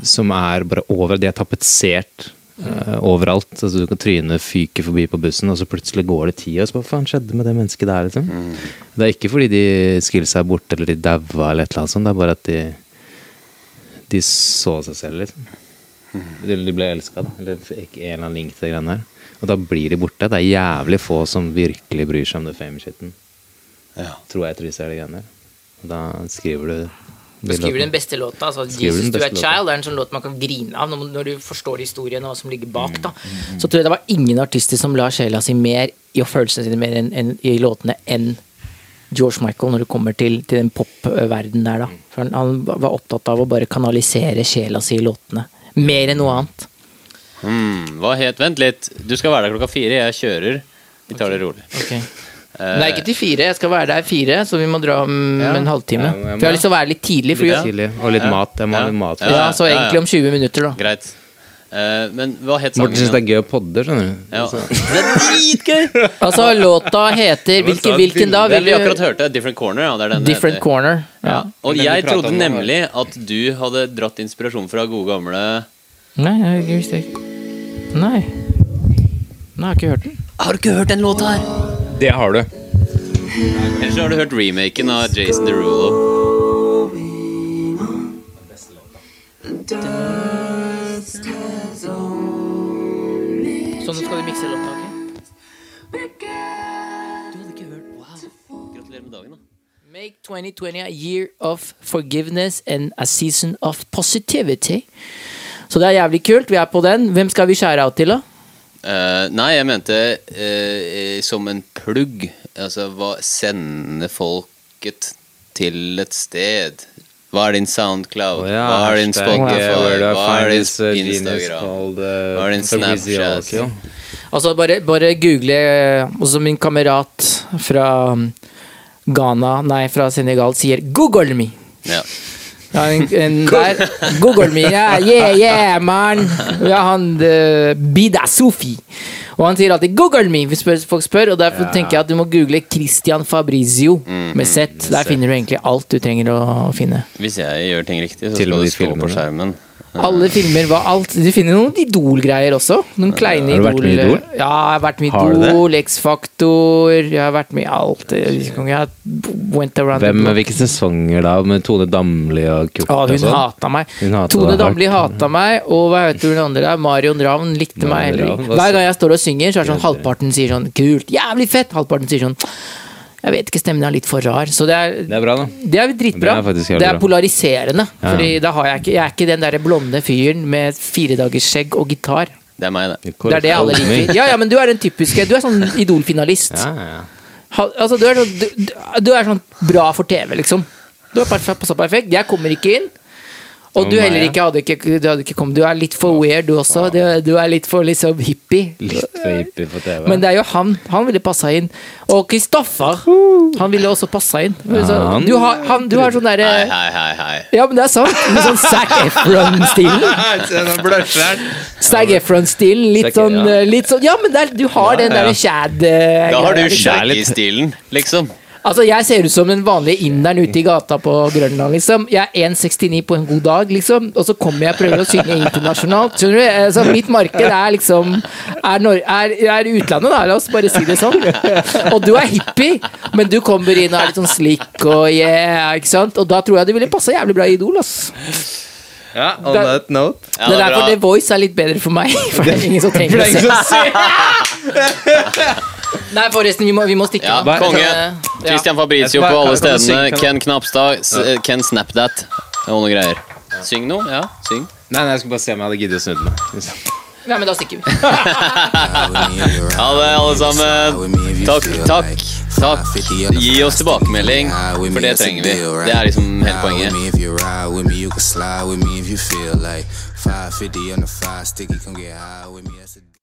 Som er bare over De er tapetsert eh, overalt. Altså, du kan tryne fyke forbi på bussen, og så plutselig går det tid. Og så hva faen skjedde med det mennesket der? Liksom? Det er ikke fordi de skillsa er borte eller de daua, eller et eller annet sånt. Det er bare at de De så seg selv, liksom. Eller de ble elska, da. Eller fikk en eller annen link til greiene der. Og da blir de borte. Det er jævlig få som virkelig bryr seg om det fame-shiten. Ja. Tror jeg, tror jeg de greiene der. Og da skriver du Du skriver den beste låta. Altså, Skriver 'Jesus du a. Child' er en sånn låt man kan grine av når, du forstår historien og hva som ligger bak. Da. Så tror jeg det var ingen artister som la sjela si mer i følelsene sine mer enn, enn, i låtene enn George Michael når det kommer til, til den popverdenen der. Da. For han, han var opptatt av å bare kanalisere sjela si i låtene. Mer enn noe annet. Hmm, hva het Vent litt. Du skal være der klokka fire. Jeg kjører. Vi tar det rolig. Ok. Nei, ikke til fire. Jeg skal være der fire, så vi må dra om Ja. en halvtime. Ja, må- For jeg har lyst til å være litt tidlig. For, Litt tidlig. Og litt Ja. mat. Jeg må ha litt mat. Ja. så egentlig om 20 minutter, da. Greit. Eh, men hva het sangen? Morten syns det er gøy å podde, skjønner du. Ja. Det er dritgøy! Altså, låta heter hvilken, hvilken da? Vil vi akkurat hørte, Different Corner. Ja, det er den Different heter. Corner. Ja. Ja. Og jeg trodde nemlig at du hadde dratt inspirasjon fra gode gamle Nei, jeg visste ikke. Nei. Nei, jeg har ikke hørt den. Har du ikke hørt den låta her? Det har du. Eller så har du hørt remaken av Jason Derulo. Sånn skal vi mikse låta, ok? Du hadde ikke hørt Wow. Gratulerer med dagen, da. Make 2020 a year of forgiveness and a season of positivity. Så det er jævlig kult. Vi er på den. Hvem skal vi skjære av til, da? Eh, nei, jeg mente uh, som en plugg. Altså hva sende folket til et sted. Hva er din Soundcloud? Oh, ja, hva er din Spotify? uh, I Hva er din uh, Instagram? called, uh, Hva er din Snapchat? Altså, bare, bare google Også min kamerat fra um, Ghana, nei, fra Senegal, sier 'Google me'. Ja. Ja, en, en der. Google me, yeah, yeah, yeah, man. Ja, han uh, Bida Sofi. Og han sier alltid 'Google me' hvis folk spør, og derfor tenker jeg at du må google Christian Fabrizio med Z. Der finner du egentlig alt du trenger å finne. Hvis jeg gjør ting riktig, så Til skal du det stå på skjermen. Alle filmer var alt. Du finner noen Idol-greier også. Noen kleine Har du vært med i Idol. Idol? Ja, jeg har vært med? Idol, X-Faktor Jeg har vært med i alt. Hvem, hvilke sesonger da? Med Tone Damli og Kurt Ah, hun sånn? hata meg. Hun hatet Tone Damli hata meg, og hva heter hun andre der? Marion Ravn likte meg heller ikke. Hver gang jeg står og synger, så er det sånn halvparten sier sånn kult, jævlig fett, halvparten sier sånn jeg vet ikke, stemmen er litt for rar. Så det er, Det er bra, da. det er dritbra. Det er Det er polariserende. Ja. Fordi da har jeg ikke Jeg er ikke den derre blonde fyren med firedagersskjegg og gitar. Det er meg, det. Det er det alle liker. Ja, ja, men du er den typiske. Du er sånn Idol-finalist. Ja, ja. Altså, du er sånn, du, du er sånn bra for TV, liksom. Du er perfekt, passa perfekt. Jeg kommer ikke inn. Og du heller ikke hadde ikke, du hadde ikke kommet. Du er litt for weird, du også. Du, du er litt for liksom hippie. Litt for hippie på TV. Men det er jo han. Han ville passa inn. Og Kristoffer, han ville også passa inn. Så, du, har, han, du har sånn derre Hei, hei, hei. hei. Ja, men det er sant. Med sånn Zac Efron-stilen. Zac Efron-stilen. Litt sånn, ja. litt sånn Ja, men det er, du har den derre Chad Da har du. Shaggy-stilen, liksom. Altså, Jeg ser ut som den vanlige inderen ute i gata på Grønland, liksom. Jeg er 1,69 på en god dag, liksom. Og så kommer jeg og prøver å synge internasjonalt. Skjønner du? Altså, mitt marked er liksom er, Nor er, er utlandet, da. La oss bare si det sånn. Og du er hippie, men du kommer inn og er litt sånn slick og yeah, ikke sant? Og da tror jeg du ville passa jævlig bra i Idol, ass. Ja, on that note. Ja, det er er derfor. The Voice er litt bedre for meg. For det er ingen som trenger å se. Nei, forresten, vi må, vi må stikke Ja, konge. Christian Fabrizio på alle stedene. Ken Knapstad. S eh, Ken Snapdat. Og noe greier. Syng noe? Ja, syng. Nei, nei, jeg skulle bare se om jeg hadde giddet å snu den. Ja, men da stikker vi. Ha det, alle sammen. Takk, takk. takk. Gi oss tilbakemelding, for det trenger vi. Det er liksom hele poenget.